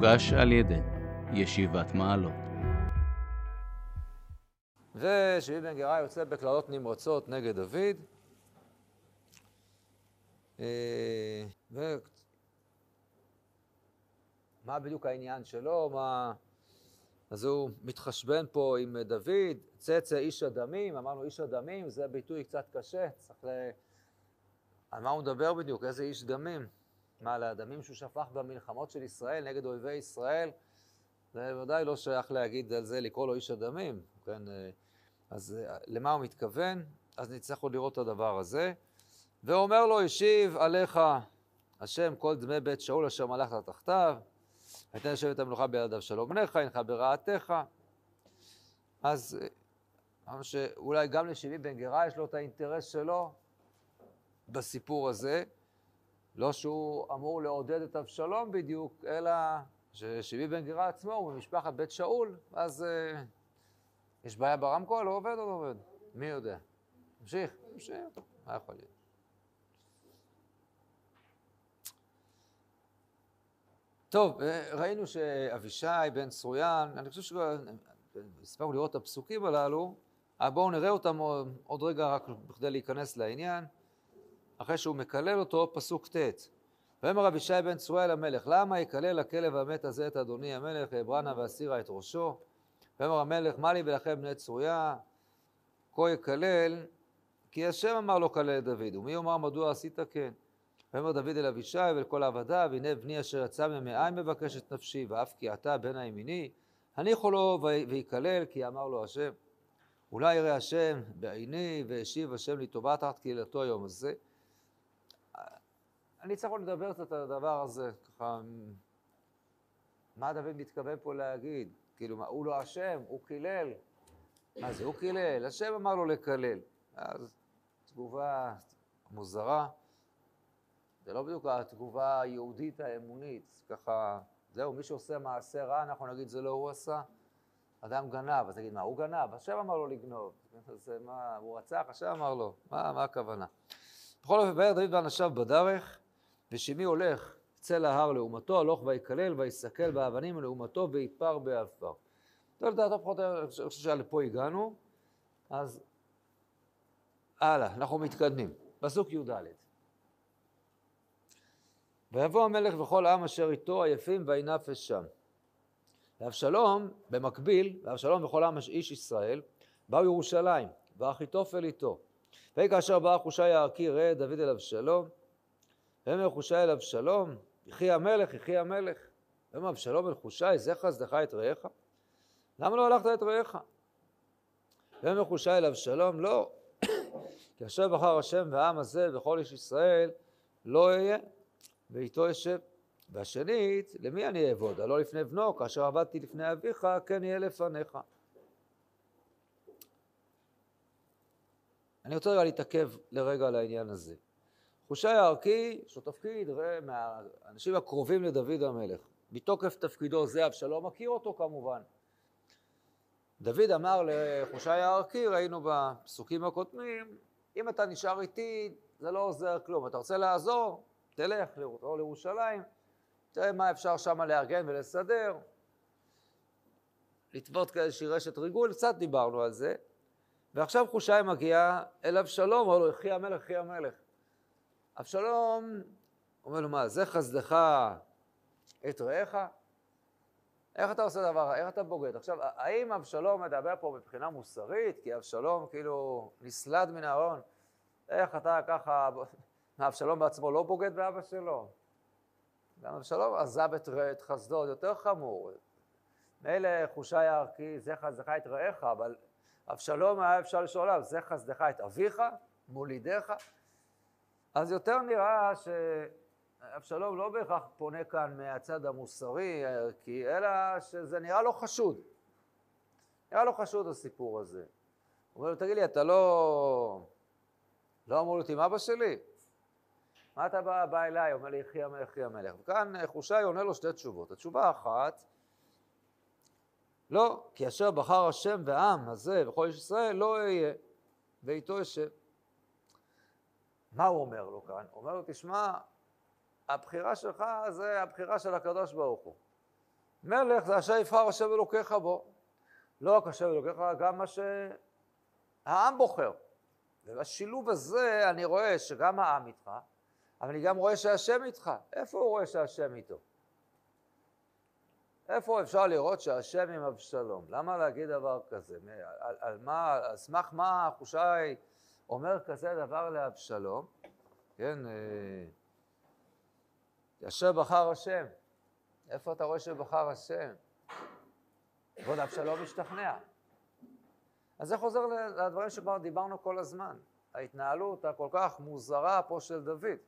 הוגש על ידי ישיבת מעלות. ושבי בן גרה יוצא בקללות נמרצות נגד דוד. אה, ומה בדיוק העניין שלו? מה... אז הוא מתחשבן פה עם דוד, צאצא איש הדמים, אמרנו איש הדמים, זה ביטוי קצת קשה, צריך ל... על מה הוא מדבר בדיוק? איזה איש דמים? מה, על הדמים שהוא שפך במלחמות של ישראל נגד אויבי ישראל? זה ודאי לא שייך להגיד על זה, לקרוא לו איש הדמים, כן? אז למה הוא מתכוון? אז נצטרך עוד לראות את הדבר הזה. ואומר לו, השיב עליך השם כל דמי בית שאול אשר מלכת תחתיו, ותן לשבת המלוכה ביד אבשלום בניך, הנך ברעתך. אז אמרנו שאולי גם לשבעי בן גרה יש לו את האינטרס שלו בסיפור הזה. לא שהוא אמור לעודד את אבשלום בדיוק, אלא ששבעי בן גרה עצמו הוא ממשפחת בית שאול, אז uh, יש בעיה ברמקול, לא עובד או לא עובד? מי יודע? נמשיך, נמשיך, מה יכול להיות? טוב, אה, ראינו שאבישי בן צרויין, אני חושב שהספקנו לראות את הפסוקים הללו, אבל בואו נראה אותם עוד רגע רק בכדי להיכנס לעניין. אחרי שהוא מקלל אותו, פסוק ט' ויאמר אבישי בן צרויה אל המלך, למה יקלל הכלב המת הזה את אדוני המלך, העברנה והסירה את ראשו? ויאמר המלך, מה לי ולכם בני צרויה? כה יקלל, כי השם אמר לו כלל את דוד, ומי יאמר מדוע עשית כן? ויאמר דוד אל אבישי ואל כל עבדיו, הנה בני אשר יצא ממעי מבקש את נפשי, ואף כי אתה בן הימיני, הניחו לו ויקלל, כי אמר לו השם. אולי יראה השם בעיני, והשיב השם לטובה תחת קהילתו היום הזה. אני צריך עוד לדבר קצת על הדבר הזה, ככה, מה דוד מתכוון פה להגיד? כאילו, מה, הוא לא אשם, הוא קילל. מה זה, הוא קילל? השם אמר לו לקלל. אז תגובה מוזרה. זה לא בדיוק התגובה היהודית האמונית, ככה, זהו, מי שעושה מעשה רע, אנחנו נגיד זה לא הוא עשה. אדם גנב, אז נגיד, מה, הוא גנב? השם אמר לו לגנוב. אז מה, הוא רצח? השם אמר לו. מה, מה הכוונה? בכל אופן, וירא דוד ואנשיו בדרך, ושמי הולך צל ההר לעומתו, הלוך ויקלל ויסכל באבנים לעומתו ויפר בעפר. טוב, לדעתו פחות, אני חושב שלפה הגענו, אז הלאה, אנחנו מתקדמים. פסוק י"ד. ויבוא המלך וכל העם אשר איתו עייפים וינפש שם. ואבשלום, במקביל, ואבשלום וכל העם איש ישראל, באו ירושלים, ואחיתופל איתו. ויהי כאשר בא חושי הערכי ראה דוד אל אבשלום, ויאמר חושי אל אבשלום, יחי המלך, יחי המלך. ויאמר אבשלום אל חושי, זכה זדך את רעך? למה לא הלכת את רעך? ויאמר חושי אל אבשלום, לא, כי אשר בחר השם והעם הזה וכל איש ישראל לא אהיה, ואיתו אשב. והשנית, למי אני אעבוד? הלא לפני בנו, כאשר עבדתי לפני אביך, כן יהיה לפניך. אני רוצה רגע להתעכב לרגע על העניין הזה. חושי הערכי, יש לו תפקיד, מהאנשים הקרובים לדוד המלך. מתוקף תפקידו זה, אבשלום מכיר אותו כמובן. דוד אמר לחושי הערכי, ראינו בפסוקים הקודמים, אם אתה נשאר איתי, זה לא עוזר כלום. אתה רוצה לעזור, תלך או לירושלים, תראה מה אפשר שם לארגן ולסדר. לטוות כאיזושהי רשת ריגול, קצת דיברנו על זה. ועכשיו חושי מגיע אל אבשלום, אומר לו, יחי המלך, יחי המלך. אבשלום אומר לו, מה, זה חסדך את רעך? איך אתה עושה דבר, איך אתה בוגד? עכשיו, האם אבשלום מדבר פה מבחינה מוסרית? כי אבשלום כאילו נסלד מן הארון. איך אתה ככה, אבשלום בעצמו לא בוגד באבא שלו? גם אבשלום עזב את, את חסדו, עוד יותר חמור. מילא חושי הערכי, זה חסדך את רעך, אבל אבשלום היה אפשר לשאול עליו, זה חסדך את אביך, מולידיך? אז יותר נראה שאבשלום לא בהכרח פונה כאן מהצד המוסרי, כי אלא שזה נראה לו חשוד. נראה לו חשוד הסיפור הזה. הוא אומר לו, תגיד לי, אתה לא... לא אמור להיות עם אבא שלי? מה אתה בא, בא אליי? אומר לי, יחי המלך, יחי המלך. וכאן חושי עונה לו שתי תשובות. התשובה האחת, לא, כי אשר בחר השם והעם הזה וכל איש ישראל לא אהיה, ואיתו אשב. מה הוא אומר לו כאן? הוא אומר לו, תשמע, הבחירה שלך זה הבחירה של הקדוש ברוך הוא. מלך זה אשר יבחר השם אלוקיך בו. לא רק השם אלוקיך, גם מה שהעם בוחר. ובשילוב הזה אני רואה שגם העם איתך, אבל אני גם רואה שהשם איתך. איפה הוא רואה שהשם איתו? איפה אפשר לראות שהשם עם אבשלום? למה להגיד דבר כזה? על, על מה, על סמך מה חושי אומר כזה דבר לאבשלום? כן, אשר אה, בחר השם. איפה אתה רואה שבחר השם? כבוד אבשלום משתכנע. אז זה חוזר לדברים שכבר דיברנו כל הזמן. ההתנהלות הכל כך מוזרה פה של דוד,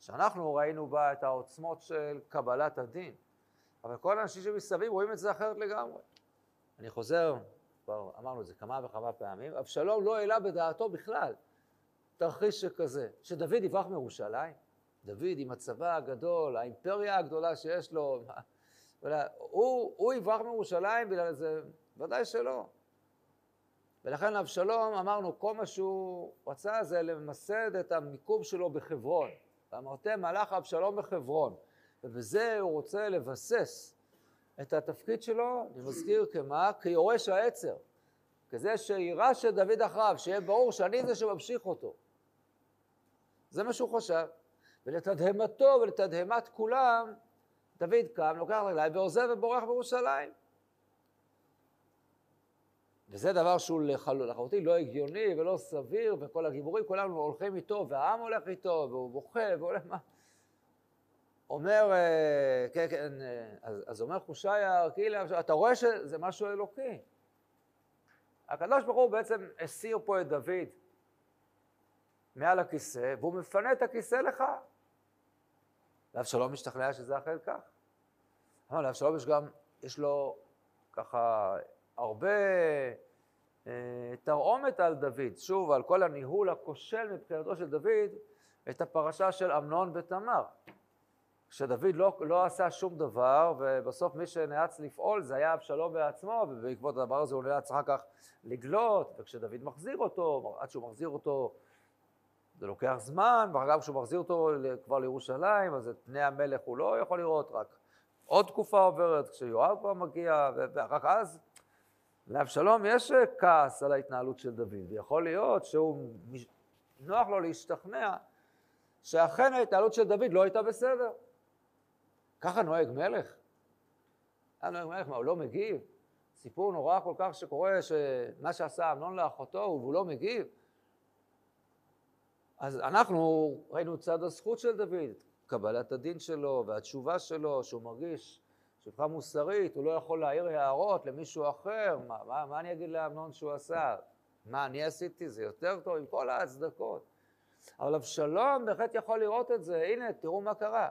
שאנחנו ראינו בה את העוצמות של קבלת הדין, אבל כל האנשים שמסביב רואים את זה אחרת לגמרי. אני חוזר, כבר אמרנו את זה כמה וכמה פעמים, אבשלום לא העלה בדעתו בכלל תרחיש שכזה, שדוד יברח מירושלים. דוד עם הצבא הגדול, האימפריה הגדולה שיש לו, הוא, הוא יברח מירושלים בגלל זה? ודאי שלא. ולכן אבשלום, אמרנו, כל מה שהוא רצה זה למסד את המיקום שלו בחברון. ואמרתם, מלאך אבשלום בחברון. ובזה הוא רוצה לבסס את התפקיד שלו, אני מזכיר כמה? כיורש העצר. כזה שיירש את דוד אחריו, שיהיה ברור שאני זה שממשיך אותו. זה מה שהוא חשב. ולתדהמתו ולתדהמת כולם, דוד קם, לוקח רגליים ועוזב ובורח בירושלים. וזה דבר שהוא לחלוטין לא הגיוני ולא סביר, וכל הגיבורים כולנו הולכים איתו, והעם הולך איתו, והוא בוכה, והולך מה... אומר, אה, כן, כן, אה, אז, אז אומר חושיה, כאילו, אתה רואה שזה משהו אלוקי. הקדוש ברוך הוא בעצם הסיר פה את דוד מעל הכיסא, והוא מפנה את הכיסא לך. לאבשלום משתכנע שזה אכן כך. אבל לאבשלום יש גם, יש לו ככה הרבה אה, תרעומת על דוד, שוב, על כל הניהול הכושל מבחינתו של דוד, את הפרשה של אמנון ותמר. כשדוד לא, לא עשה שום דבר, ובסוף מי שנאלץ לפעול זה היה אבשלום בעצמו, ובעקבות הדבר הזה הוא נאלץ אחר כך לגלות, וכשדוד מחזיר אותו, עד שהוא מחזיר אותו זה לוקח זמן, ואחר כך כשהוא מחזיר אותו כבר לירושלים, אז את פני המלך הוא לא יכול לראות, רק עוד תקופה עוברת, כשיואב כבר מגיע, ואחר כך אז לאבשלום יש כעס על ההתנהלות של דוד, ויכול להיות שהוא, נוח לו להשתכנע שאכן ההתנהלות של דוד לא הייתה בסדר. ככה נוהג מלך? היה נוהג מלך, מה, הוא לא מגיב? סיפור נורא כל כך שקורה, שמה שעשה אמנון לאחותו, והוא לא מגיב. אז אנחנו ראינו צד הזכות של דוד, קבלת הדין שלו והתשובה שלו, שהוא מרגיש תשובה מוסרית, הוא לא יכול להעיר הערות למישהו אחר, מה, מה, מה אני אגיד לאמנון שהוא עשה? מה אני עשיתי? זה יותר טוב עם כל ההצדקות. אבל אבשלום בהחלט יכול לראות את זה, הנה, תראו מה קרה.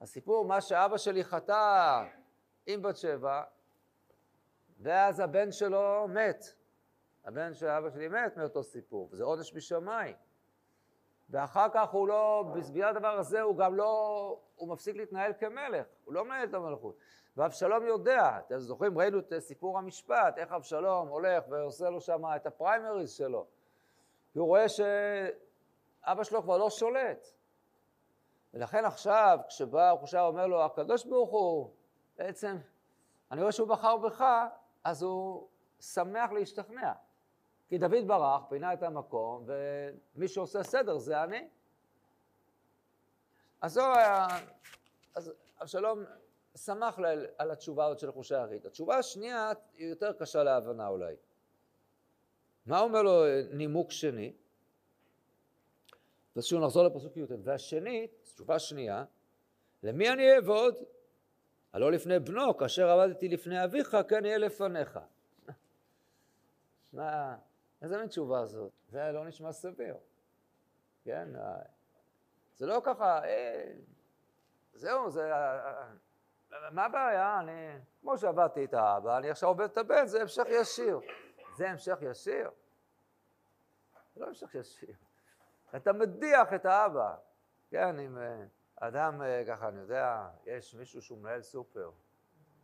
הסיפור, מה שאבא שלי חטא עם בת שבע, ואז הבן שלו מת. הבן של אבא שלי מת מאותו סיפור, וזה עונש משמיים. ואחר כך הוא לא, בגלל הדבר הזה הוא גם לא, הוא מפסיק להתנהל כמלך, הוא לא מנהל את המלכות. ואבשלום יודע, אתם זוכרים, ראינו את סיפור המשפט, איך אבשלום הולך ועושה לו שם את הפריימריז שלו. כי הוא רואה שאבא שלו כבר לא שולט. ולכן עכשיו, כשבא חושב אומר לו, הקדוש ברוך הוא, בעצם, אני רואה שהוא בחר בך, אז הוא שמח להשתכנע. כי דוד ברח, פינה את המקום, ומי שעושה סדר זה אני. אז זו היה... אז אבשלום שמח על התשובה הזאת של חושי הריד. התשובה השנייה היא יותר קשה להבנה אולי. מה אומר לו נימוק שני? אז שוב נחזור לפסוק י"ט. והשנית, תשובה שנייה, למי אני אעבוד? הלא לפני בנו, כאשר עבדתי לפני אביך, כן יהיה לפניך. מה, איזה מין תשובה זאת? זה לא נשמע סביר, כן? זה לא ככה, אה, זהו, זה... מה הבעיה? אני, כמו שעבדתי את האבא, אני עכשיו עובד את הבן, זה המשך ישיר. זה המשך ישיר? זה לא המשך ישיר. אתה מדיח את האבא. כן, אם אה, אדם, אה, ככה, אני יודע, יש מישהו שהוא מנהל סופר,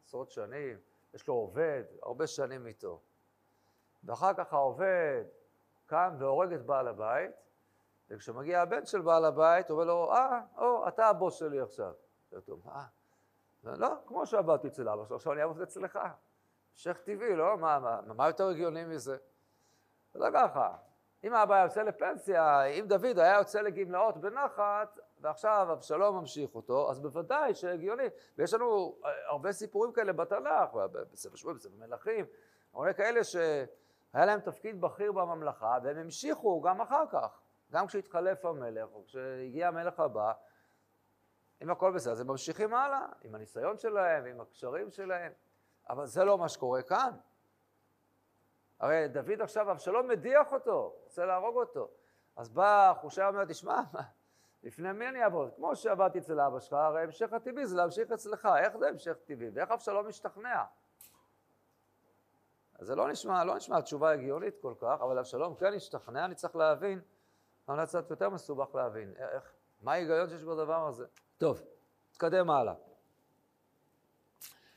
עשרות שנים, יש לו עובד, הרבה שנים איתו. ואחר כך העובד קם והורג את בעל הבית, וכשמגיע הבן של בעל הבית, הוא אומר לו, אה, או, אתה הבוס שלי עכשיו. הוא אומר, מה? לא, כמו שעבדתי אצל אבא שלו, עכשיו אני אעבוד אצלך. המשך טבעי, לא? מה, מה, מה יותר הגיוני מזה? זה לא ככה. אם אבא היה יוצא לפנסיה, אם דוד היה יוצא לגמלאות בנחת, ועכשיו אבשלום ממשיך אותו, אז בוודאי שהגיוני. ויש לנו אה, הרבה סיפורים כאלה בתנ"ך, בספר שבועים, בספר מלכים, הרבה כאלה שהיה להם תפקיד בכיר בממלכה, והם המשיכו גם אחר כך. גם כשהתחלף המלך, או כשהגיע המלך הבא, אם הכל בסדר, אז הם ממשיכים הלאה, עם הניסיון שלהם ועם הקשרים שלהם, אבל זה לא מה שקורה כאן. הרי דוד עכשיו, אבשלום מדיח אותו, רוצה להרוג אותו. אז בא חושי ואומר, תשמע, לפני מי אני אעבוד? כמו שעבדתי אצל אבא שלך, הרי המשך הטבעי זה להמשיך אצלך, איך זה המשך טבעי? ואיך אבשלום משתכנע? אז זה לא נשמע, לא נשמע תשובה הגיונית כל כך, אבל אבשלום כן השתכנע, אני צריך להבין, אבל קצת יותר מסובך להבין, איך, מה ההיגיון שיש בדבר הזה? טוב, נתקדם הלאה.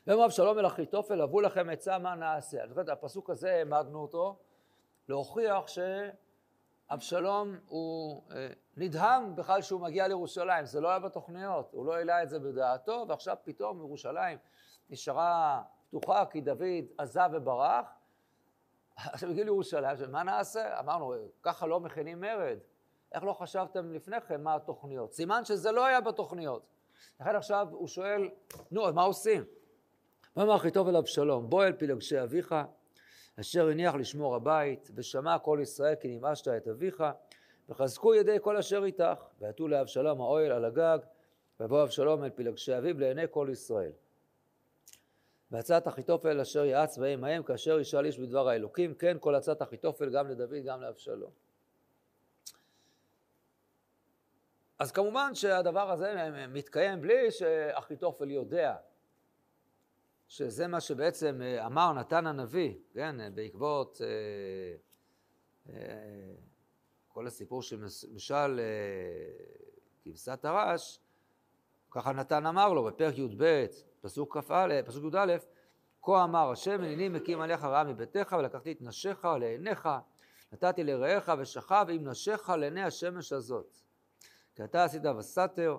ויאמר אבשלום אל אחיתופל, הבו לכם עצה מה נעשה. אני זוכר את הפסוק הזה, העמדנו אותו, להוכיח שאבשלום הוא אה, נדהם בכלל שהוא מגיע לירושלים, זה לא היה בתוכניות, הוא לא העלה את זה בדעתו, ועכשיו פתאום ירושלים נשארה פתוחה כי דוד עזב וברח. עכשיו הגיע לירושלים, מה נעשה? אמרנו, ככה לא מכינים מרד. איך לא חשבתם לפני כן מה התוכניות? סימן שזה לא היה בתוכניות. לכן עכשיו הוא שואל, נו, מה עושים? ואמר אחיטוב אל אבשלום, בוא אל פלגשי אביך, אשר הניח לשמור הבית, ושמע כל ישראל כי נמאשת את אביך, וחזקו ידי כל אשר איתך, ועטו לאבשלום האוהל על הגג, ויבוא אבשלום אל פלגשי אביו לעיני כל ישראל. ועצת אחיתופל אשר יעץ בהם ההם, כאשר ישאל איש בדבר האלוקים, כן כל עצת אחיתופל גם לדוד גם לאבשלום. אז כמובן שהדבר הזה מתקיים בלי שאחיתופל יודע שזה מה שבעצם אה, אמר נתן הנביא, כן, אה, בעקבות אה, כל הסיפור של משל כבשת הרש, ככה נתן אמר לו בפרק י"ב, פסוק כ"א, פסוק י"א, כה אמר השם הנני מקים עליך רעה מביתך ולקחתי את נשיך לעיניך נתתי לרעך ושכב עם נשיך לעיני השמש הזאת. כי אתה עשית וסתר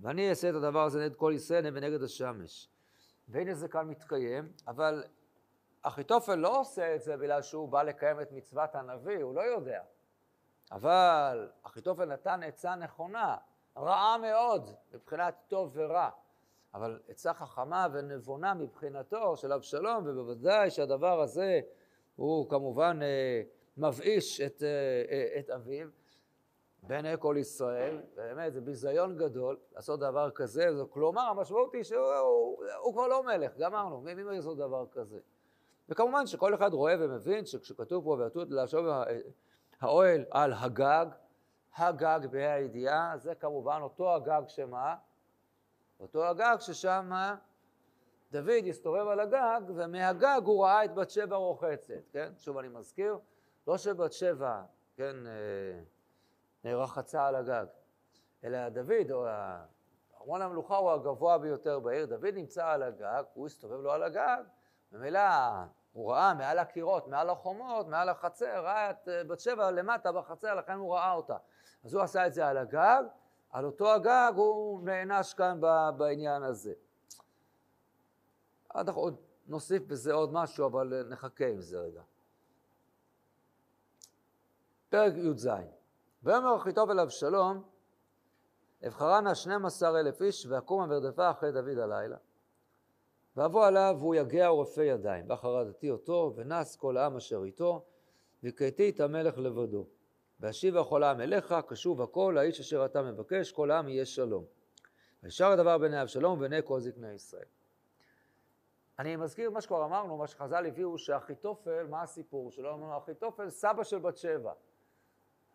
ואני אעשה את הדבר הזה נגד כל ישראל ונגד השמש והנה זה כאן מתקיים, אבל אחיתופל לא עושה את זה בגלל שהוא בא לקיים את מצוות הנביא, הוא לא יודע. אבל אחיתופל נתן עצה נכונה, רעה מאוד מבחינת טוב ורע, אבל עצה חכמה ונבונה מבחינתו של אבשלום, ובוודאי שהדבר הזה הוא כמובן אה, מבאיש את, אה, את אביו, בעיני כל ישראל, באמת זה ביזיון גדול לעשות דבר כזה, כלומר המשמעות היא שהוא הוא, הוא כבר לא מלך, גמרנו, מי מי לעשות דבר כזה? וכמובן שכל אחד רואה ומבין שכשכתוב פה ועטות לשוב האוהל על הגג, הגג בה"א הידיעה, זה כמובן אותו הגג שמה? אותו הגג ששם דוד הסתובב על הגג, ומהגג הוא ראה את בת שבע רוחצת, כן? שוב אני מזכיר, לא שבת שבע, כן, אה, רחצה על הגג, אלא דוד, או ארמון המלוכה הוא הגבוה ביותר בעיר, דוד נמצא על הגג, הוא הסתובב לו על הגג, ממילא הוא ראה מעל הקירות, מעל החומות, מעל החצר, ראה את אה, בת שבע למטה בחצר, לכן הוא ראה אותה. אז הוא עשה את זה על הגג, על אותו הגג הוא נענש כאן בעניין הזה. עד עוד נוסיף בזה עוד משהו, אבל נחכה עם זה רגע. פרק י"ז ויאמר אחיטוב אל אבשלום, שנים עשר אלף איש ואקומה ורדפה אחרי דוד הלילה. ואבוא עליו והוא יגע ורפה ידיים, ואחרדתי אותו, ונס כל העם אשר איתו, והכיתי את המלך לבדו. ואשיבה כל העם אליך, קשוב הכל, האיש אשר אתה מבקש, כל העם יהיה שלום. וישר הדבר בעיני אבשלום ובעיני כל זקני ישראל. אני מזכיר מה שכבר אמרנו, מה שחז"ל הביאו, שאחיתופל, מה הסיפור שלו? אמרנו, אחיתופל סבא של בת שבע.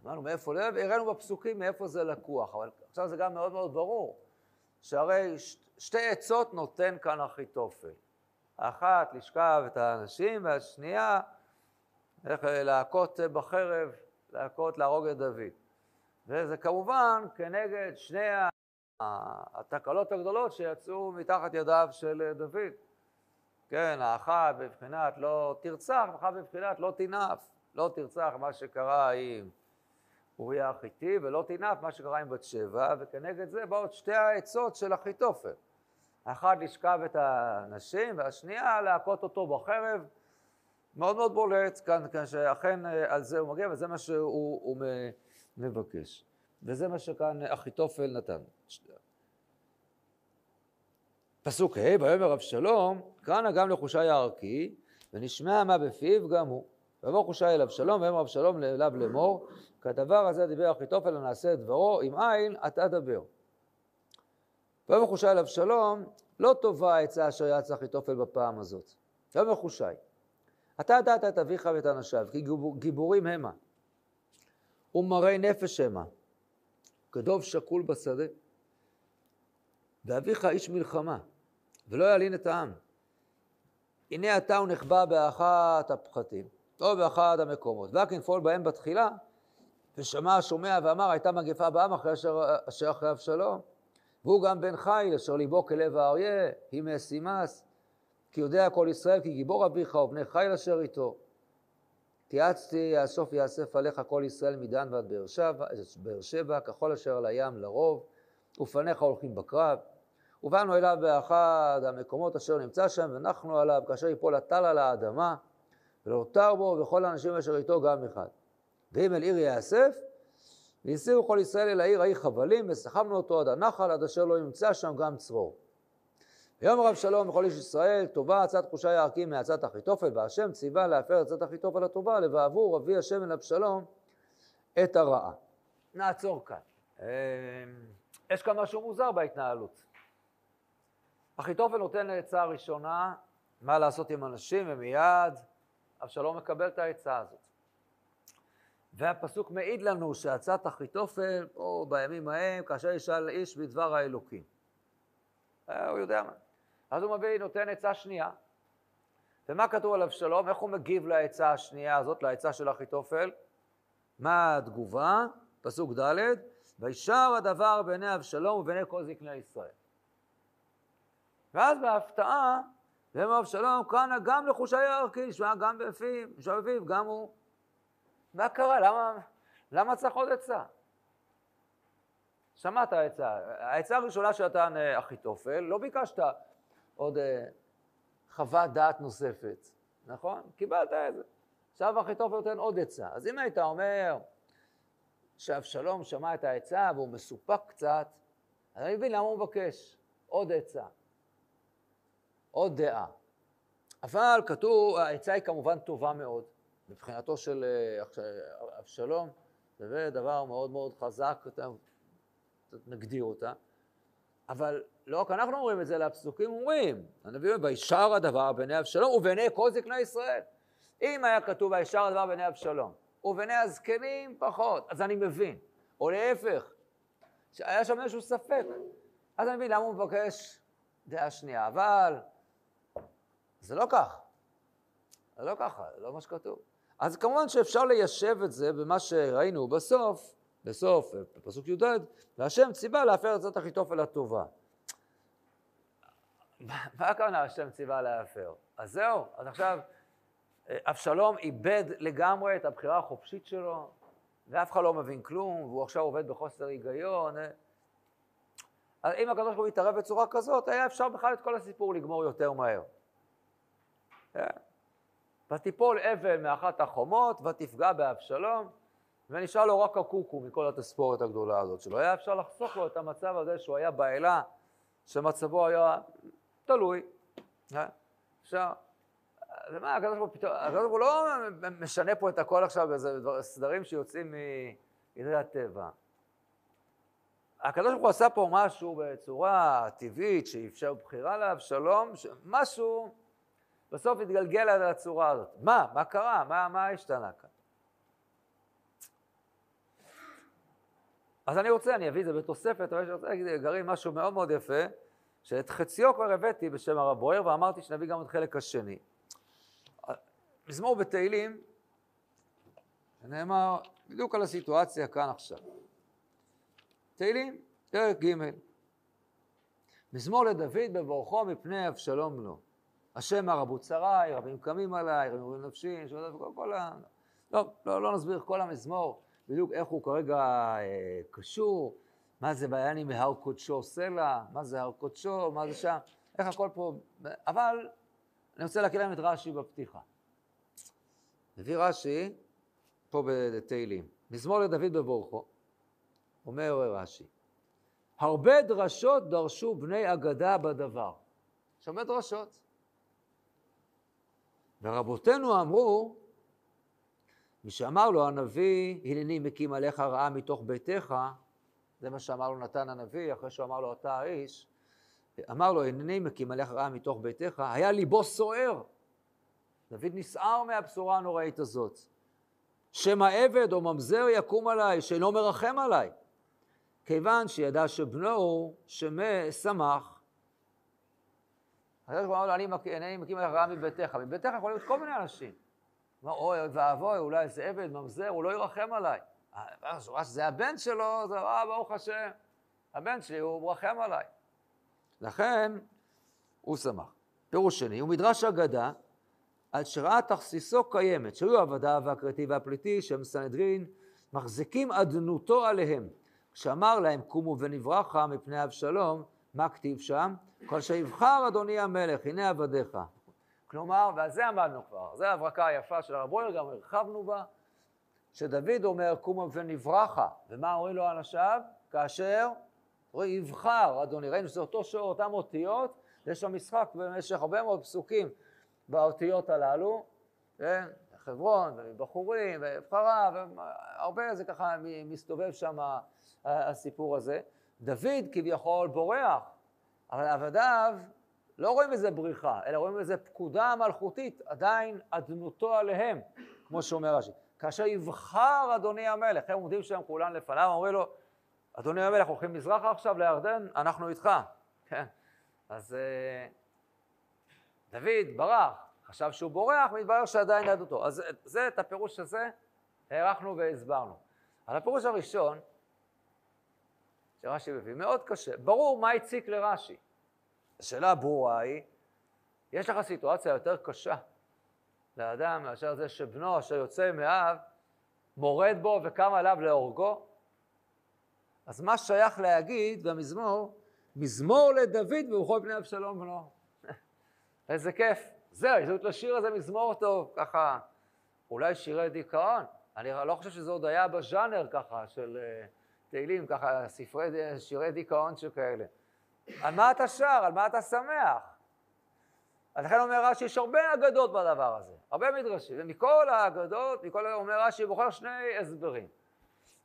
אמרנו, מאיפה? לא הראינו בפסוקים מאיפה זה לקוח, אבל עכשיו זה גם מאוד מאוד ברור, שהרי ש, שתי עצות נותן כאן אחיתופל. האחת, לשכב את האנשים, והשנייה, איך להכות בחרב, להכות, להרוג את דוד. וזה כמובן כנגד שני התקלות הגדולות שיצאו מתחת ידיו של דוד. כן, האחת בבחינת לא תרצח, האחת בבחינת לא תנאף. לא תרצח מה שקרה עם אוריה החיתי, ולא תנאף מה שקרה עם בת שבע, וכנגד זה באות שתי העצות של אחיתופל. האחד לשכב את הנשים, והשנייה להכות אותו בחרב. מאוד מאוד בולט כאן, כאן שאכן אה, על זה הוא מגיע, וזה מה שהוא מבקש. וזה מה שכאן אחיתופל נתן. פסוק ה', ויאמר אבשלום, קרא גם לחושי הערכי, ונשמע מה בפיו גם הוא. ויאמר חושי אל אבשלום, ויאמר אבשלום אליו לאמור, כדבר הזה דיבר אחיתופל הנעשה את דברו, אם אין, אתה דבר. ויאמר חושי אל אבשלום, לא טובה העצה אשר יעץ אחיתופל בפעם הזאת. ויאמר חושי, אתה ידעת את אביך ואת אנשיו, כי גיבורים המה, ומרי נפש המה, כדוב שקול בשדה. ואביך איש מלחמה, ולא ילין את העם. הנה אתה הוא נחבא באחת הפחתים, או באחד המקומות. והכנפול בהם בתחילה, ושמע השומע ואמר, הייתה מגפה בעם אחרי אשר, אשר אחרי אבשלום. והוא גם בן חיל, אשר ליבו כלב האריה, היא מאסימס, כי יודע כל ישראל, כי גיבור אביך ובני חיל אשר איתו. תיעצתי יאסוף יאסף עליך כל ישראל מדן ועד באר שבע, באר שבע, ככל אשר על הים לרוב, ופניך הולכים בקרב. ובאנו אליו באחד המקומות אשר נמצא שם, ונחנו עליו, כאשר יפול הטל על האדמה, ולא הותר בו, וכל האנשים אשר איתו גם אחד. ואם אל עיר יאסף, והסירו כל ישראל אל העיר ההיא חבלים, וסחבנו אותו עד הנחל, עד אשר לא ימצא שם גם צרור. ויאמר רב שלום וכל איש ישראל, טובה עצת חושי הערכים מעצת אחיתופל, והשם ציווה להפר עצת אחיתופל הטובה, לבעבור אבי השם אל אבשלום את הרעה. נעצור כאן. אמ, יש כאן משהו מוזר בהתנהלות. אחיתופל נותן עצה ראשונה, מה לעשות עם אנשים, ומיד אבשלום מקבל את העצה הזאת. והפסוק מעיד לנו שעצת אחיתופל, או בימים ההם, כאשר ישאל איש בדבר האלוקים. אה, הוא יודע מה. אז הוא מביא, נותן עצה שנייה. ומה כתוב על אבשלום? איך הוא מגיב לעצה השנייה הזאת, לעצה של אחיתופל? מה התגובה? פסוק ד' וישר הדבר בעיני אבשלום ובעיני כל זקני ישראל. ואז בהפתעה, ואמר אבשלום, קרא גם לחושי הערכי, שהיה גם בפיו, בפיו, גם הוא. מה קרה? למה, למה צריך עוד עצה? שמעת עצה. העצה הראשונה שנתן אחיתופל, לא ביקשת עוד אה, חוות דעת נוספת, נכון? קיבלת את זה. עכשיו אחיתופל נותן עוד עצה. אז אם היית אומר שאבשלום שמע את העצה והוא מסופק קצת, אז אני מבין למה הוא מבקש עוד עצה, עוד דעה. אבל כתוב, העצה היא כמובן טובה מאוד. מבחינתו של אה, אבשלום, זה דבר מאוד מאוד חזק, נגדיר אותה. אבל לא רק אנחנו אומרים את זה, אלא הפסוקים אומרים, הנביא אומר, וישר הדבר בעיני אבשלום ובעיני כל זקני ישראל. אם היה כתוב וישר הדבר בעיני אבשלום, ובעיני הזקנים פחות, אז אני מבין. או להפך, שהיה שם איזשהו ספק, אז אני מבין למה הוא מבקש דעה שנייה. אבל זה לא כך. זה לא ככה, זה לא מה שכתוב. אז כמובן שאפשר ליישב את זה במה שראינו בסוף, בסוף, בפסוק י"ד, והשם ציווה להפר את זאת אחיתופל הטובה. מה הכוונה השם ציווה להפר? אז זהו, אז עכשיו אבשלום איבד לגמרי את הבחירה החופשית שלו, ואף אחד לא מבין כלום, והוא עכשיו עובד בחוסר היגיון. אז אם הקדוש ברוך הוא יתערב בצורה כזאת, היה אפשר בכלל את כל הסיפור לגמור יותר מהר. כן. ותיפול אבן מאחת החומות, ותפגע באבשלום, ונשאר לו רק הקוקו מכל התספורת הגדולה הזאת שלו. היה אפשר לחסוך לו את המצב הזה שהוא היה באלה, שמצבו היה תלוי. כן. אפשר. ומה, הקדוש ברוך הוא לא משנה פה את הכל עכשיו באיזה סדרים שיוצאים מעדרי הטבע. הקדוש ברוך הוא עשה פה משהו בצורה טבעית, שאפשר בחירה לאבשלום, משהו בסוף התגלגל על הצורה הזאת. מה? מה קרה? מה, מה השתנה כאן? אז אני רוצה, אני אביא את זה בתוספת, אבל אני רוצה להגיד גרעין משהו מאוד מאוד יפה, שאת חציו כבר הבאתי בשם הרב בויר, ואמרתי שנביא גם את חלק השני. מזמור בתהילים, נאמר בדיוק על הסיטואציה כאן עכשיו. תהילים, פרק ג' מזמור לדוד בבורכו מפני אבשלום לו. השם הרבו צריי, רבים קמים עליי, רבים אומרים נפשי, כל, כל ה... לא, לא, לא נסביר כל המזמור, בדיוק איך הוא כרגע אה, קשור, מה זה ויעני מהר קודשו סלע, מה זה הר קודשו, מה זה שם, איך הכל פה, אבל אני רוצה להקריא להם את רש"י בפתיחה. מביא רש"י, פה בתהילים, מזמור לדוד בבורכו, אומר רש"י, הרבה דרשות דרשו בני אגדה בדבר. הרבה דרשות. ורבותינו אמרו, מי שאמר לו הנביא, הנני מקים עליך רעה מתוך ביתך, זה מה שאמר לו נתן הנביא, אחרי שהוא אמר לו אתה האיש, אמר לו הנני מקים עליך רעה מתוך ביתך, היה ליבו סוער. דוד נסער מהבשורה הנוראית הזאת. שמא עבד או ממזר יקום עליי, שאינו מרחם עליי. כיוון שידע שבנו שמח. הקדוש ברוך הוא אמר לו, אני מקים עליך רעה מביתך. מביתך יכול להיות כל מיני אנשים. אוי ואבוי, אולי איזה עבד, ממזר, הוא לא ירחם עליי. זה הבן שלו, זה אה, ברוך השם, הבן שלי, הוא מרחם עליי. לכן, הוא שמח. פירוש שני, הוא מדרש אגדה, על שראה תכסיסו קיימת, שהיו עבדיו והכרתי והפליטי, שהם סנהדרין, מחזיקים אדנותו עליהם. כשאמר להם, קומו ונברחה מפני אבשלום, מה כתיב שם? כל שיבחר אדוני המלך, הנה עבדיך. כלומר, ועל זה עמדנו כבר, זו ההברקה היפה של הרב בויר, גם הרחבנו בה, שדוד אומר, קומו ונברחה, ומה אומרים לו אנשיו? כאשר, יבחר, אדוני, ראינו שזה אותו שור, אותם אותיות, יש שם משחק במשך הרבה מאוד פסוקים באותיות הללו, כן? חברון, ובחורים, ובחרה, והרבה זה ככה מסתובב שם הסיפור הזה. דוד כביכול בורח, אבל עבדיו לא רואים בזה בריחה, אלא רואים בזה פקודה מלכותית, עדיין אדנותו עליהם, כמו שאומר רש"י. כאשר יבחר אדוני המלך, הם עומדים שם כולם לפניו, אומרים לו, אדוני המלך, הולכים מזרחה עכשיו לירדן, אנחנו איתך. כן. אז אה, דוד ברח, חשב שהוא בורח, מתברר שעדיין ידעותו. אז זה, את הפירוש הזה, הארכנו והסברנו. אבל הפירוש הראשון, שרש"י מביא, מאוד קשה. ברור מה הציק לרש"י. השאלה הברורה היא, יש לך סיטואציה יותר קשה לאדם מאשר זה שבנו אשר יוצא מאב מורד בו וקם עליו להורגו? אז מה שייך להגיד במזמור, מזמור לדוד ובכל פני אבשלום בנו. איזה כיף. זהו, יש לשיר הזה מזמור טוב, ככה, אולי שירי דיכאון. אני לא חושב שזה עוד היה בז'אנר ככה של uh, תהילים, ככה ספרי, שירי דיכאון שכאלה. על מה אתה שר? על מה אתה שמח? לכן אומר רש"י, יש הרבה אגדות בדבר הזה, הרבה מדרשים, ומכל האגדות, מכל אומר רש"י, בוחר שני הסברים.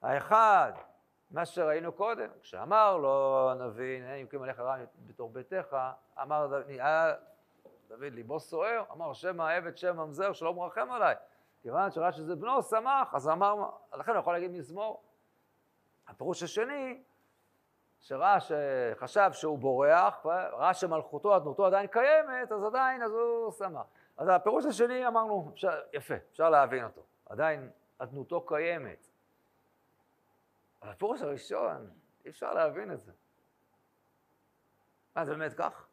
האחד, מה שראינו קודם, כשאמר לו הנביא, הנה ימקים עליך רע בתור ביתך, אמר דוד ליבו סוער, אמר שם העבד שם ממזר שלא מרחם עליי. כיוון שראה שזה בנו, שמח, אז אמר, לכן הוא יכול להגיד מזמור. הפירוש השני, שראה שחשב שהוא בורח, ראה שמלכותו, אדנותו עדיין קיימת, אז עדיין, אז הוא שמח. אז הפירוש השני אמרנו, אפשר, יפה, אפשר להבין אותו. עדיין אדנותו קיימת. אבל הפירוש הראשון, אי אפשר להבין את זה. מה, זה באמת כך?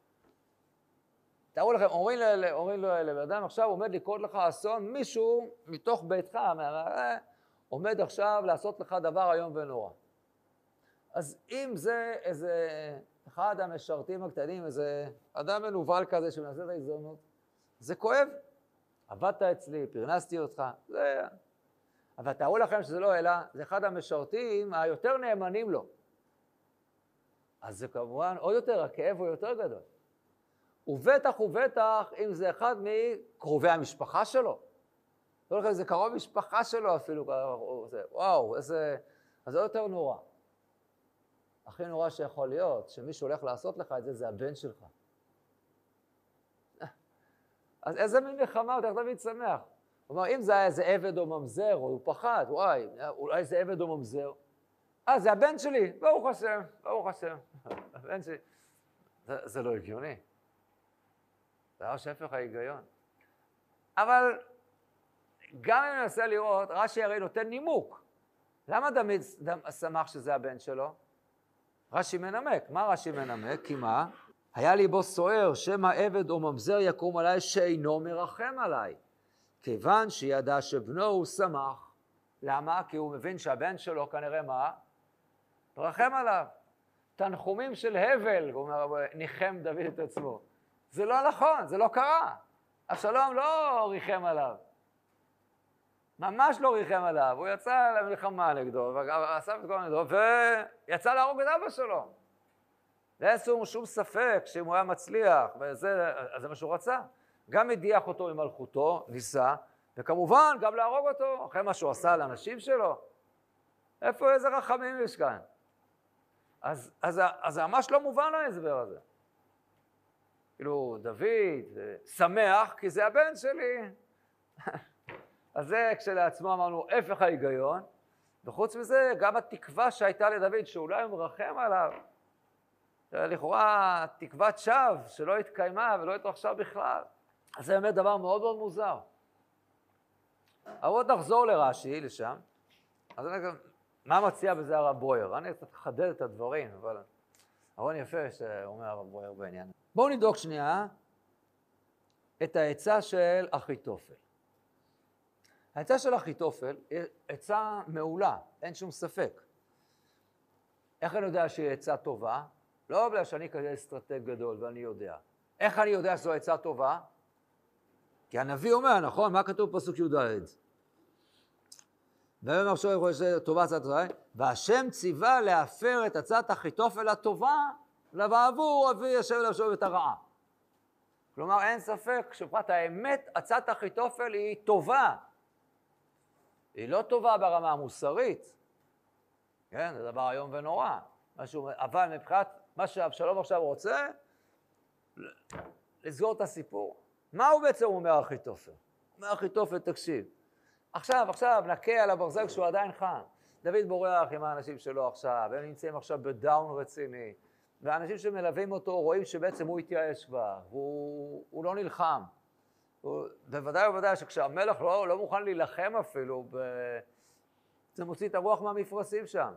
תארו לכם, אומרים, אומרים לבן אדם, עכשיו עומד לקרות לך אסון, מישהו מתוך ביתך, מה, עומד עכשיו לעשות לך דבר איום ונורא. אז אם זה איזה אחד המשרתים הקטנים, איזה אדם מנוול כזה שמנסה את ההזדמנות, זה כואב. עבדת אצלי, פרנסתי אותך, זה... אבל תארו לכם שזה לא אלא, זה אחד המשרתים היותר נאמנים לו. אז זה כמובן עוד יותר, הכאב הוא יותר גדול. ובטח ובטח אם זה אחד מקרובי המשפחה שלו. לא לכם, זה קרוב משפחה שלו אפילו, וואו, איזה... אז זה יותר נורא. הכי נורא שיכול להיות, שמישהו הולך לעשות לך את זה, זה הבן שלך. אז איזה מין מלחמה, אתה תמיד שמח. אומר, אם זה היה איזה עבד או ממזר, או הוא פחד, וואי, אולי זה עבד או ממזר. אה, זה הבן שלי, ברוך השם, ברוך השם. הבן שלי. זה, זה לא הגיוני. זה היה שפך ההיגיון. אבל גם אם ננסה לראות, רש"י הרי נותן נימוק. למה דוד שמח שזה הבן שלו? רש"י מנמק. מה רש"י מנמק? כי מה? היה ליבו סוער, שמא עבד או ממזר יקום עליי שאינו מרחם עליי. כיוון שידע שבנו הוא שמח. למה? כי הוא מבין שהבן שלו כנראה מה? רחם עליו. תנחומים של הבל, הוא אומר, ניחם דוד את עצמו. זה לא נכון, זה לא קרה. אבשלום לא ריחם עליו. ממש לא ריחם עליו, הוא יצא למלחמה נגדו, ואסף את כל נגדו, ויצא להרוג את אבא שלו. ואין שום, שום ספק שאם הוא היה מצליח, וזה, אז זה מה שהוא רצה. גם הדיח אותו ממלכותו, ניסה, וכמובן גם להרוג אותו, אחרי מה שהוא עשה לאנשים שלו. איפה, איזה רחמים יש כאן? אז, אז, אז זה ממש לא מובן ההסבר הזה. כאילו, דוד שמח כי זה הבן שלי. אז זה כשלעצמו אמרנו הפך ההיגיון, וחוץ מזה גם התקווה שהייתה לדוד שאולי הוא מרחם עליו, לכאורה תקוות שווא שלא התקיימה ולא התרחשה בכלל. אז זה באמת דבר מאוד מאוד מוזר. אבל עוד נחזור לרש"י, לשם. אז אני אגיד, מה מציע בזה הרב בויר? אני קצת אחדד את הדברים, אבל הרעיון יפה שאומר הרב בויר בעניין. בואו נבדוק שנייה את העצה של אחיתופל. העצה של אחיתופל היא עצה מעולה, אין שום ספק. איך אני יודע שהיא עצה טובה? לא בגלל שאני כזה אסטרטג גדול ואני יודע. איך אני יודע שזו עצה טובה? כי הנביא אומר, נכון? מה כתוב בפסוק י"ד? ויאמר שואל להיות טובה הצעת טובה, והשם ציווה להפר את הצעת אחיתופל הטובה, לבעבור אבי אליו שואב את הרעה. כלומר, אין ספק שפרט האמת, הצעת אחיתופל היא טובה. היא לא טובה ברמה המוסרית, כן, זה דבר איום ונורא. משהו, אבל מבחינת מה שאבשלום עכשיו רוצה, לסגור את הסיפור. מה הוא בעצם אומר אחיתופל? אומר אחיתופל, תקשיב, עכשיו, עכשיו, נכה על הברזל כשהוא עדיין חם. דוד בורח עם האנשים שלו עכשיו, הם נמצאים עכשיו בדאון רציני, והאנשים שמלווים אותו רואים שבעצם הוא התייאש כבר, והוא לא נלחם. הוא, בוודאי ובוודאי שכשהמלך לא, לא מוכן להילחם אפילו, ב... זה מוציא את הרוח מהמפרשים שם.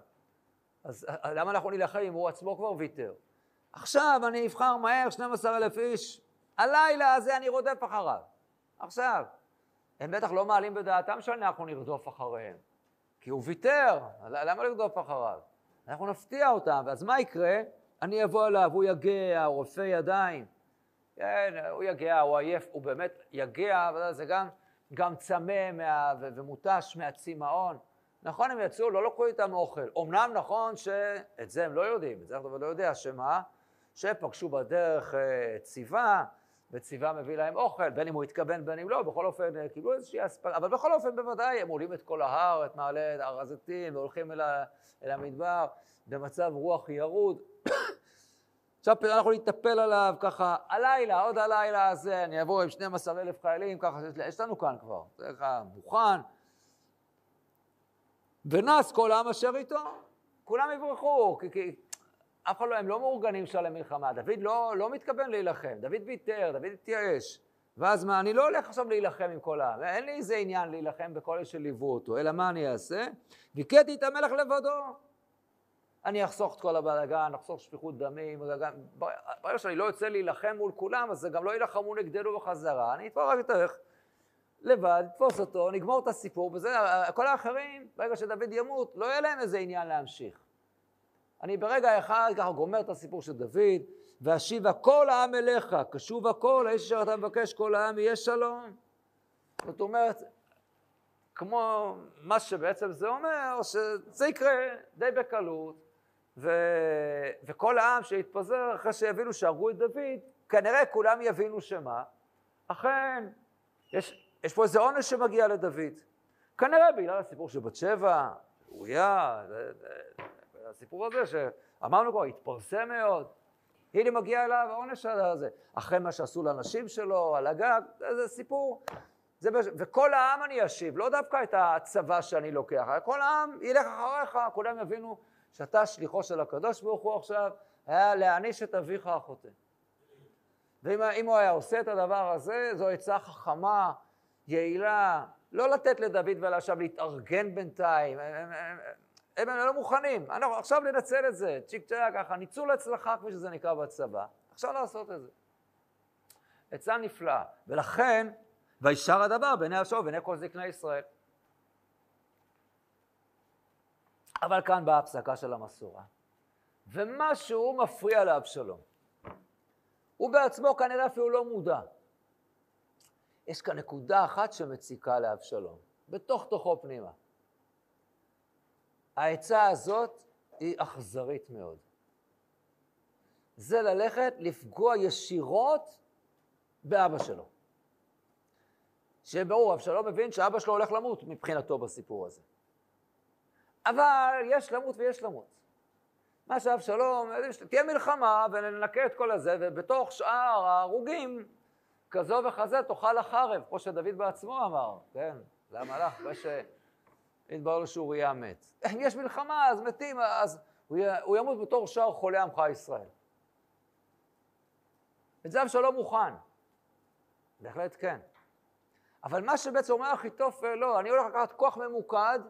אז למה אנחנו נילחם אם הוא עצמו כבר ויתר? עכשיו אני אבחר מהר 12 אלף איש, הלילה הזה אני רודף אחריו. עכשיו. הם בטח לא מעלים בדעתם שאנחנו נרדוף אחריהם, כי הוא ויתר, למה לרדוף אחריו? אנחנו נפתיע אותם, ואז מה יקרה? אני אבוא אליו, הוא יגע, רופא ידיים. כן, הוא יגע, הוא עייף, הוא באמת יגע, אבל זה גם, גם צמא מה, ומותש מהצמאון. נכון, הם יצאו, לא לקחו איתם אוכל. אמנם נכון שאת זה הם לא יודעים, את זה אנחנו לא יודע, שמה? שפגשו בדרך אה, ציווה, וציווה מביא להם אוכל, בין אם הוא התכוון בין אם לא, בכל אופן אה, קיבלו איזושהי אספקה, אבל בכל אופן בוודאי הם עולים את כל ההר, את מעלה הר הזיתים, והולכים אל, ה, אל המדבר במצב רוח ירוד. עכשיו אנחנו נטפל עליו ככה, הלילה, עוד הלילה הזה, אני אבוא עם 12 אלף חיילים, ככה, יש לנו כאן כבר, זה ככה מוכן. ונס כל העם אשר איתו, כולם יברחו, כי, כי אף אחד לא, הם לא מאורגנים שם למלחמה, דוד לא, לא מתכוון להילחם, דוד ויתר, דוד התייאש. ואז מה, אני לא הולך עכשיו להילחם עם כל העם, אין לי איזה עניין להילחם בכל אלה שליוו אותו, אלא מה אני אעשה? ויכיתי את המלך לבדו. אני אחסוך את כל הבלאגן, אחסוך שפיכות דמים, ברגע שאני לא יוצא להילחם מול כולם, אז גם לא יילחמו נגדנו בחזרה, אני אתפור רק את איך לבד, תפוס אותו, נגמור את הסיפור, וזה, כל האחרים, ברגע שדוד ימות, לא יהיה להם איזה עניין להמשיך. אני ברגע אחד ככה גומר את הסיפור של דוד, ואשיבה כל העם אליך, קשוב הכל, האיש אשר אתה מבקש כל העם יהיה שלום. זאת אומרת, כמו מה שבעצם זה אומר, שזה יקרה די בקלות, ו... וכל העם שיתפזר אחרי שיבינו שהרגו את דוד, כנראה כולם יבינו שמה, אכן, יש, יש פה איזה עונש שמגיע לדוד. כנראה בגלל הסיפור של בת שבע, אוריה, הסיפור הזה שאמרנו כבר, התפרסם מאוד. הנה מגיע אליו העונש הזה, אחרי מה שעשו לאנשים שלו, על הגג, זה סיפור. זה, וכל העם אני אשיב, לא דווקא את הצבא שאני לוקח, כל העם ילך אחריך, כולם יבינו שאתה שליחו של הקדוש ברוך הוא עכשיו, היה להעניש את אביך החוטא. ואם הוא היה עושה את הדבר הזה, זו עצה חכמה, יעילה, לא לתת לדוד ולאשם להתארגן בינתיים. הם לא מוכנים. אנחנו עכשיו ננצל את זה, צ'יק צ'אק, ככה, ניצול הצלחה, כפי שזה נקרא בצבא. עכשיו לעשות את זה. עצה נפלאה. ולכן, וישר הדבר בעיני השור ובעיני כל זקני ישראל. אבל כאן באה הפסקה של המסורה, ומשהו מפריע לאבשלום. הוא בעצמו כנראה אפילו לא מודע. יש כאן נקודה אחת שמציקה לאבשלום, בתוך תוכו פנימה. העצה הזאת היא אכזרית מאוד. זה ללכת לפגוע ישירות באבא שלו. שיהיה ברור, אבשלום מבין שאבא שלו הולך למות מבחינתו בסיפור הזה. אבל יש למות ויש למות. מה שאבשלום, תהיה מלחמה וננקה את כל הזה, ובתוך שאר ההרוגים, כזו וכזה תאכל החרב, כמו שדוד בעצמו אמר, כן, למלאך, אחרי שהתברר לו שאוריה מת. יש מלחמה, אז מתים, אז הוא, הוא ימות בתור שאר חולי עמך ישראל. את זה אבשלום מוכן. בהחלט כן. אבל מה שבעצם אומר אחיתופל, לא, אני הולך לקחת כוח ממוקד,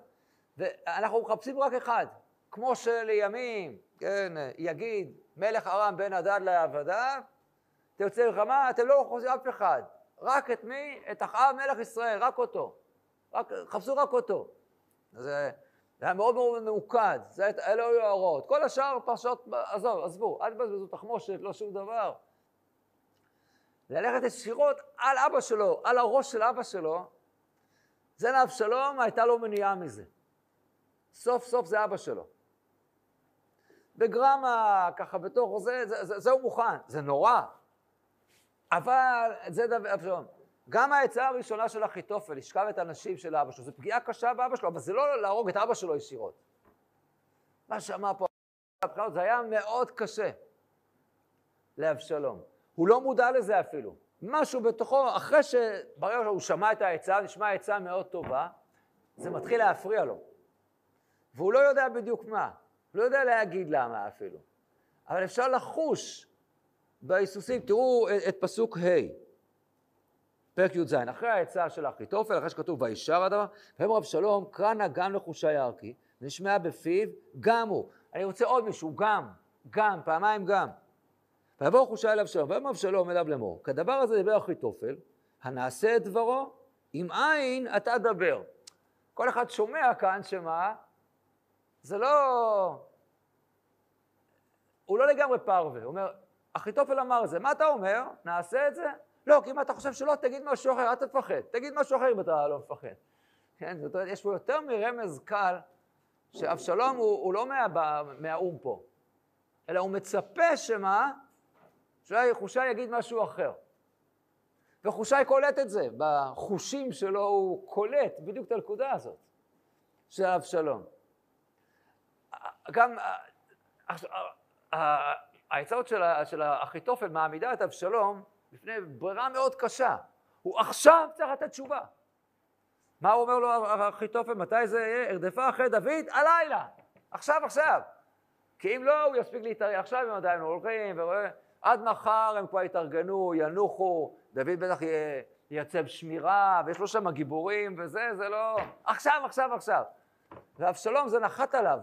ואנחנו מחפשים רק אחד. כמו שלימים, כן, יגיד מלך ארם בן הדד לעבדיו, אתם יוצאים מלחמה, אתם לא חוזרים אף אחד. רק את מי? את אחאב מלך ישראל, רק אותו. רק, חפשו רק אותו. זה, זה היה מאוד מאוד ממוקד, זה, אלה היו ההוראות. כל השאר פרשות, עזוב, עזבו, אל תבזבזו תחמושת, לא שום דבר. ללכת ישירות על אבא שלו, על הראש של אבא שלו, זה לאבשלום הייתה לו מניעה מזה. סוף סוף זה אבא שלו. בגרמה, ככה בתוך זה, זה, זה, זה הוא מוכן, זה נורא. אבל זה דבר, אבשלום. גם העצה הראשונה של אחיתופל, לשכב את הנשים של אבא שלו, זו פגיעה קשה באבא שלו, אבל זה לא להרוג את אבא שלו ישירות. מה שאמר פה, זה היה מאוד קשה לאבשלום. הוא לא מודע לזה אפילו. משהו בתוכו, אחרי שברגע שהוא שמע את העצה, נשמע עצה מאוד טובה, זה מתחיל להפריע לו. והוא לא יודע בדיוק מה, לא יודע להגיד למה אפילו. אבל אפשר לחוש בהיסוסים, תראו את פסוק ה', פרק י"ז, אחרי העצה של אחיתופל, אחרי שכתוב וישר הדבר, ויאמר אבשלום, קרא נא גם לחושי ארכי, ונשמעה בפיו, גם הוא. אני רוצה עוד מישהו, גם, גם, פעמיים גם. ויבוא חושי אל אבשלום, ויאמר אבשלום אליו לאמור, כדבר הזה דיבר אחיתופל, הנעשה את דברו, אם אין אתה דבר. כל אחד שומע כאן שמה, זה לא... הוא לא לגמרי פרווה, הוא אומר, אחיתופל אמר את זה, מה אתה אומר? נעשה את זה? לא, כי אם אתה חושב שלא, תגיד משהו אחר, אל תפחד. תגיד משהו אחר אם אתה לא מפחד. כן, זאת אומרת, יש פה יותר מרמז קל, שאבשלום הוא, הוא לא מה, מהאו"ם פה, אלא הוא מצפה שמה? שאולי חושי יגיד משהו אחר. וחושי קולט את זה, בחושים שלו הוא קולט בדיוק את הנקודה הזאת של אבשלום. גם העצות של האחיתופל מעמידה את אבשלום בפני ברירה מאוד קשה. הוא עכשיו צריך לתת תשובה. מה הוא אומר לו אחיתופל? מתי זה יהיה? ארדפה אחרי דוד? הלילה. עכשיו, עכשיו. כי אם לא, הוא יספיק להתארגן. עכשיו הם עדיין הולכים. עד מחר הם כבר יתארגנו, ינוחו, דוד בטח ייצב שמירה, ויש לו שם גיבורים וזה, זה לא... עכשיו, עכשיו, עכשיו. ואבשלום זה נחת עליו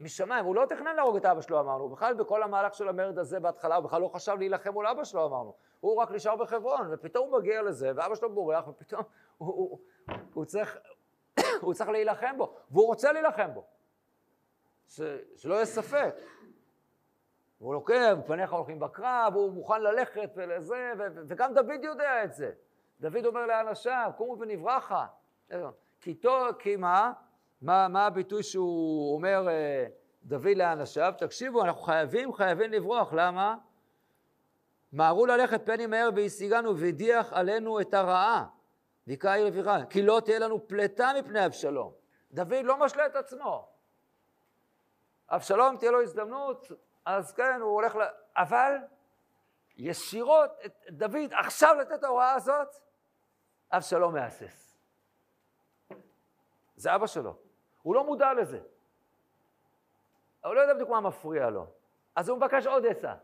משמיים, הוא לא תכנן להרוג את אבא שלו, אמרנו, בכלל בכל המהלך של המרד הזה בהתחלה, הוא בכלל לא חשב להילחם מול אבא שלו, אמרנו. הוא רק נשאר בחברון, ופתאום הוא מגיע לזה, ואבא שלו בורח, ופתאום הוא, הוא, הוא, צריך, הוא צריך להילחם בו, והוא רוצה להילחם בו. ש, שלא יהיה ספק. והוא לוקח, פניך הולכים בקרב, הוא מוכן ללכת ולזה, ו- וגם דוד יודע את זה. דוד אומר לאנשיו, קומו ונברחה. כי מה? מה? מה הביטוי שהוא אומר אה, דוד לאנשיו? תקשיבו, אנחנו חייבים, חייבים לברוח. למה? מהרו ללכת פני מהר והשיגנו והדיח עלינו את הרעה. ויקראי לפיכה, כי לא תהיה לנו פלטה מפני אבשלום. דוד לא משלה את עצמו. אבשלום תהיה לו הזדמנות, אז כן, הוא הולך ל... אבל ישירות את דוד עכשיו לתת את ההוראה הזאת, אבשלום מהסס. זה אבא שלו. הוא לא מודע לזה. הוא לא יודע בדיוק מה מפריע לו. אז הוא מבקש עוד עצה.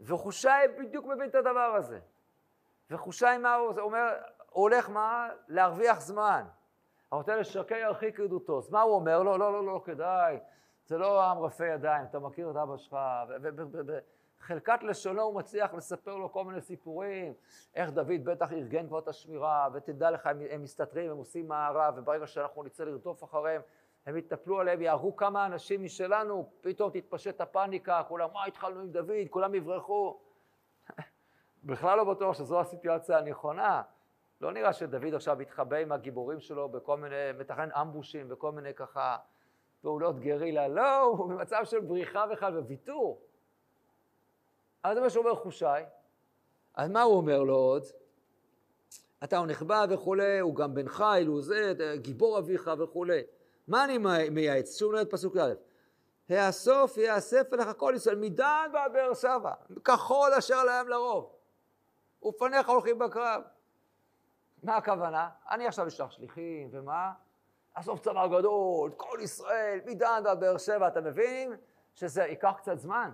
וחושי בדיוק מבין את הדבר הזה. וחושי מה הוא, אומר, הוא הולך מה? להרוויח זמן. הרוצה לשקר ירחיק עדותו. אז מה הוא אומר? לא, לא, לא, לא כדאי. זה לא עם רפה ידיים, אתה מכיר את אבא שלך, ובחלקת לשונו הוא מצליח לספר לו כל מיני סיפורים, איך דוד בטח ארגן כבר את השמירה, ותדע לך, הם, הם מסתתרים, הם עושים מערב, וברגע שאנחנו נצא לרדוף אחריהם, הם יטפלו עליהם, יהרגו כמה אנשים משלנו, פתאום תתפשט הפאניקה, כולם, מה התחלנו עם דוד, כולם יברחו. בכלל לא בטוח שזו הסיטואציה הנכונה. לא נראה שדוד עכשיו מתחבא עם הגיבורים שלו בכל מיני, מתכנן אמבושים וכל מיני ככה פעולות גרילה, לא, הוא במצב של בריחה בכלל וויתור. אז זה מה שאומר חושי. אז מה הוא אומר לו עוד? אתה הוא נכבד וכולי, הוא גם בן חיל, הוא זה, גיבור אביך וכולי. מה אני מייעץ? שוב נרד פסוק א', האסוף יאסף אליך כל ישראל, מדן ועד באר שבע, כחול אשר להם לרוב. ופניך הולכים בקרב. מה הכוונה? אני עכשיו אשלח שליחים, ומה? אסוף צבא גדול, כל ישראל, מדן ועד באר שבע, אתה מבין? שזה ייקח קצת זמן.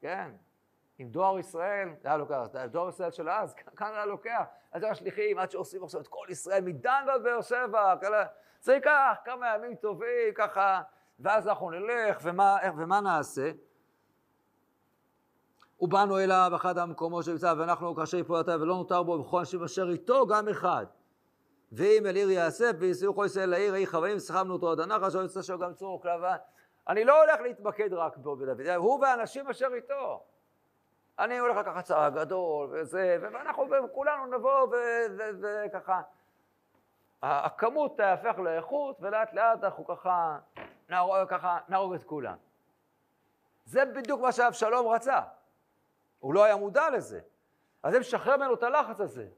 כן, עם דואר ישראל, זה היה לוקח, דואר ישראל של אז, כאן היה לוקח, אז זה השליחים, עד שעושים עכשיו את כל ישראל, מדן ועד באר שבע, כאלה, זה ייקח כמה ימים טובים, ככה, ואז אנחנו נלך, ומה, ומה נעשה? ובאנו אליו אחד המקומות שנמצא, ואנחנו כאשר יפולתה ולא נותר בו בכל אנשים אשר איתו גם אחד. ואם אל עיר יאסף ויסיעו כל ישראל לעיר, אי חוואים, סחבנו אותו עד הנחש, או יוצא שם גם צור כלבה. אני לא הולך להתמקד רק בו בדוד, הוא והאנשים אשר איתו. אני הולך לקחת צער גדול וזה, ואנחנו כולנו נבוא וככה. הכמות תהפך לאיכות, ולאט לאט אנחנו ככה נהרוג, ככה נהרוג את כולם. זה בדיוק מה שאבשלום רצה. הוא לא היה מודע לזה. אז זה משחרר ממנו את הלחץ הזה.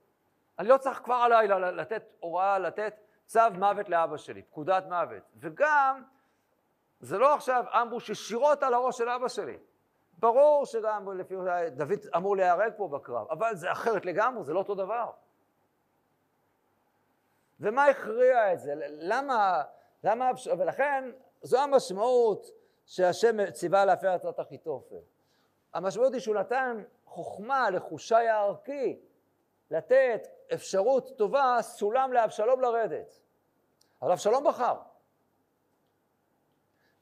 אני לא צריך כבר הלילה לתת הוראה, לתת צו מוות לאבא שלי, פקודת מוות. וגם, זה לא עכשיו אמבוש ישירות על הראש של אבא שלי. ברור שגם לפי דוד אמור להיהרג פה בקרב, אבל זה אחרת לגמרי, זה לא אותו דבר. ומה הכריע את זה? למה, למה, ולכן זו המשמעות שהשם ציווה להפר את אחיתופל. המשמעות היא שהוא נתן חוכמה לחושי הערכי לתת אפשרות טובה, סולם לאבשלום לרדת. אבל אבשלום בחר.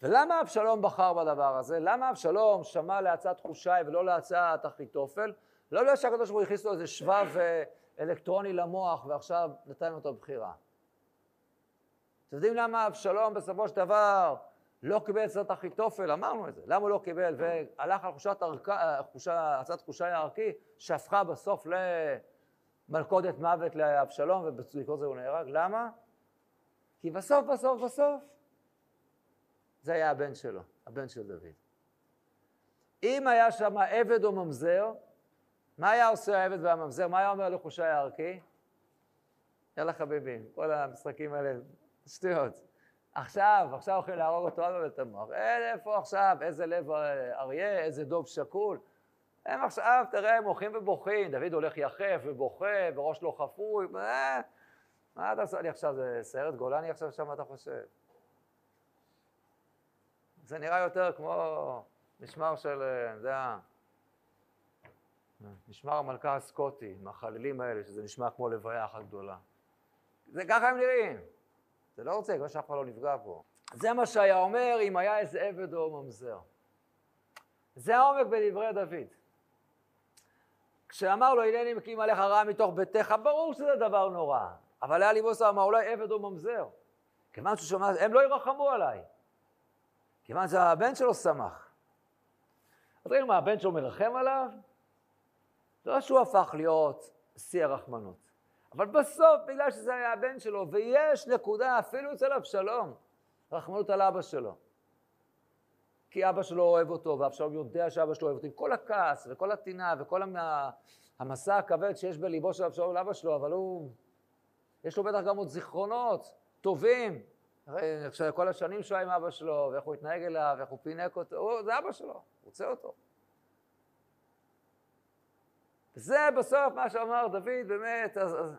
ולמה אבשלום בחר בדבר הזה? למה אבשלום שמע להצעת חושי ולא להצעת אחיתופל? לא בגלל שהקדוש ברוך הוא הכניס לו איזה שבב אה, אלקטרוני למוח ועכשיו נתן לו את הבחירה. אתם יודעים למה אבשלום בסופו של דבר לא קיבל את הצעת אחיתופל? אמרנו את זה. למה הוא לא קיבל? והלך על חושת ארכה, חושה, הצעת חושי הערכי, שהפכה בסוף למלכודת מוות לאבשלום, ובעקבות זה הוא נהרג. למה? כי בסוף, בסוף, בסוף, זה היה הבן שלו, הבן של דוד. אם היה שם עבד או ממזר, מה היה עושה העבד והממזר? מה היה אומר לחושי הערכי? יאללה חביבים, כל המשחקים האלה, שטויות. עכשיו, עכשיו הולכים להרוג אותו עוד את המוח. איפה עכשיו, איזה לב אריה, איזה דוב שקול. הם עכשיו, תראה, הם הולכים ובוכים, דוד הולך יחף ובוכה, וראש לא חפוי, מה, מה אתה עושה לי עכשיו, זה סיירת גולני עכשיו שם, אתה חושב? זה נראה יותר כמו משמר של, אתה יודע, משמר המלכה הסקוטי, עם החללים האלה, שזה נשמע כמו לוויה אחת גדולה. זה ככה הם נראים. זה לא רוצה, כמו שאף אחד לא נפגע פה. זה מה שהיה אומר אם היה איזה עבד או ממזר. זה העומק בדברי דוד. כשאמר לו, הנני מקים עליך רע מתוך ביתך, ברור שזה דבר נורא. אבל היה ליבו אמר, אולי עבד או ממזר. כיוון שהוא שומע, הם לא ירחמו עליי. כיוון שהבן שלו שמח. אז ראינו מה, הבן שלו מרחם עליו? לא שהוא הפך להיות שיא הרחמנות. אבל בסוף, בגלל שזה היה הבן שלו, ויש נקודה, אפילו אצל אבשלום, רחמנות על אבא שלו. כי אבא שלו אוהב אותו, ואבשלום יודע שאבא שלו אוהב אותו, עם כל הכעס וכל הטינה וכל המסע הכבד שיש בליבו של אבשלום לאבא שלו, אבל הוא, יש לו בטח גם עוד זיכרונות טובים. כל השנים שהוא היה עם אבא שלו, ואיך הוא התנהג אליו, ואיך הוא פינק אותו, הוא, זה אבא שלו, הוא רוצה אותו. זה בסוף מה שאמר דוד, באמת, אז, אז...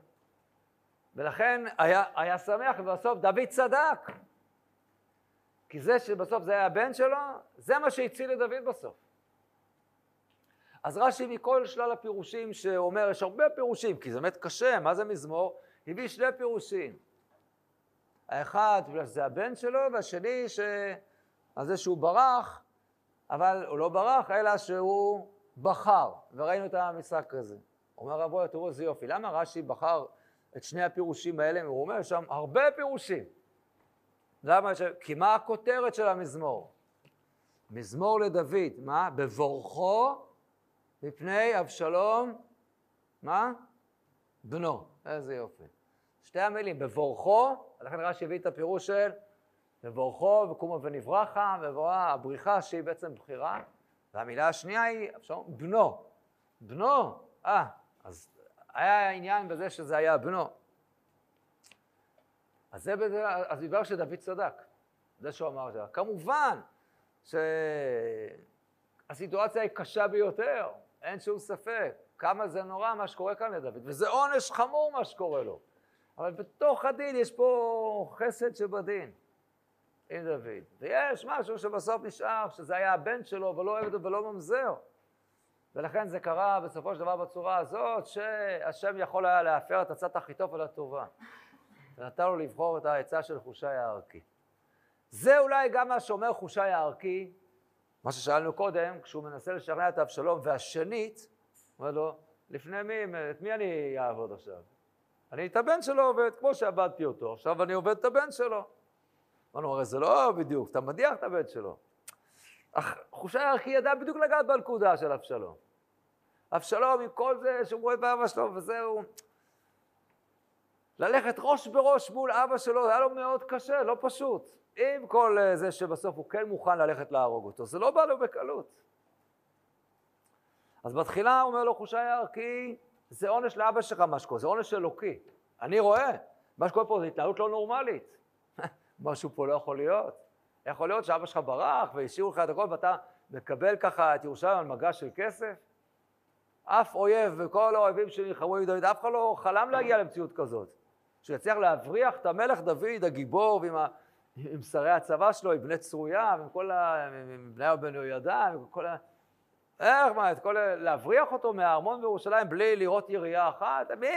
ולכן היה, היה שמח, ובסוף דוד צדק. כי זה שבסוף זה היה הבן שלו, זה מה שהציל את דוד בסוף. אז רש"י מכל שלל הפירושים שאומר, יש הרבה פירושים, כי זה באמת קשה, מה זה מזמור? הביא שני פירושים. האחד, בגלל שזה הבן שלו, והשני, ש... על זה שהוא ברח, אבל הוא לא ברח, אלא שהוא בחר, וראינו את המשחק הזה. אומר רבו, תראו איזה יופי, למה רש"י בחר את שני הפירושים האלה? הוא אומר שם הרבה פירושים. למה? ש... כי מה הכותרת של המזמור? מזמור לדוד, מה? בבורכו מפני אבשלום, מה? בנו. איזה יופי. שתי המילים, בבורכו, לכן רש"י הביא את הפירוש של בבורכו וקומו ונברחה, ובואה הבריחה שהיא בעצם בחירה, והמילה השנייה היא אבשלום בנו. בנו, אה, אז היה עניין בזה שזה היה בנו. אז זה בזה, אז דיבר שדוד צדק, זה שהוא אמר את זה. כמובן שהסיטואציה היא קשה ביותר, אין שום ספק. כמה זה נורא מה שקורה כאן לדוד, וזה עונש חמור מה שקורה לו. אבל בתוך הדין יש פה חסד שבדין עם דוד. ויש משהו שבסוף נשאר, שזה היה הבן שלו ולא עבד ולא ממזר. ולכן זה קרה בסופו של דבר בצורה הזאת, שהשם יכול היה להפר את עצת אחיתופל הטובה. ונתן לו לבחור את העצה של חושי הערכי. זה אולי גם מה שאומר חושי הערכי, מה ששאלנו קודם, כשהוא מנסה לשכנע את אבשלום, והשנית, אומר לו, לפני מי, את מי אני אעבוד עכשיו? אני את הבן שלו עובד, כמו שעבדתי אותו, עכשיו אני עובד את הבן שלו. אמרנו, הרי זה לא בדיוק, אתה מדיח את הבן שלו. אך חושי הערכי ידע בדיוק לגעת בנקודה של אבשלום. אבשלום, עם כל זה שהוא רואה באבא שלו, וזהו, ללכת ראש בראש מול אבא שלו, היה לו מאוד קשה, לא פשוט. עם כל אה, זה שבסוף הוא כן מוכן ללכת להרוג אותו, זה לא בא לו בקלות. אז בתחילה הוא אומר לו חושי הערכי, זה עונש לאבא שלך מה שקורה, זה עונש אלוקי. אני רואה, מה שקורה פה זה התנהלות לא נורמלית. משהו פה לא יכול להיות. יכול להיות שאבא שלך ברח והשאירו לך את הכל ואתה מקבל ככה את ירושלים על מגש של כסף? אף אויב וכל האויבים שנלחמו עם דוד, אף אחד לא חלם להגיע למציאות כזאת. שהוא יצליח להבריח את המלך דוד הגיבור ועם ה... עם שרי הצבא שלו, עם בני צרויה, ועם כל ה... עם בני בן יהוידע, עם כל ה... איך, מה, את כל. להבריח אותו מהארמון בירושלים בלי לראות ירייה אחת? מי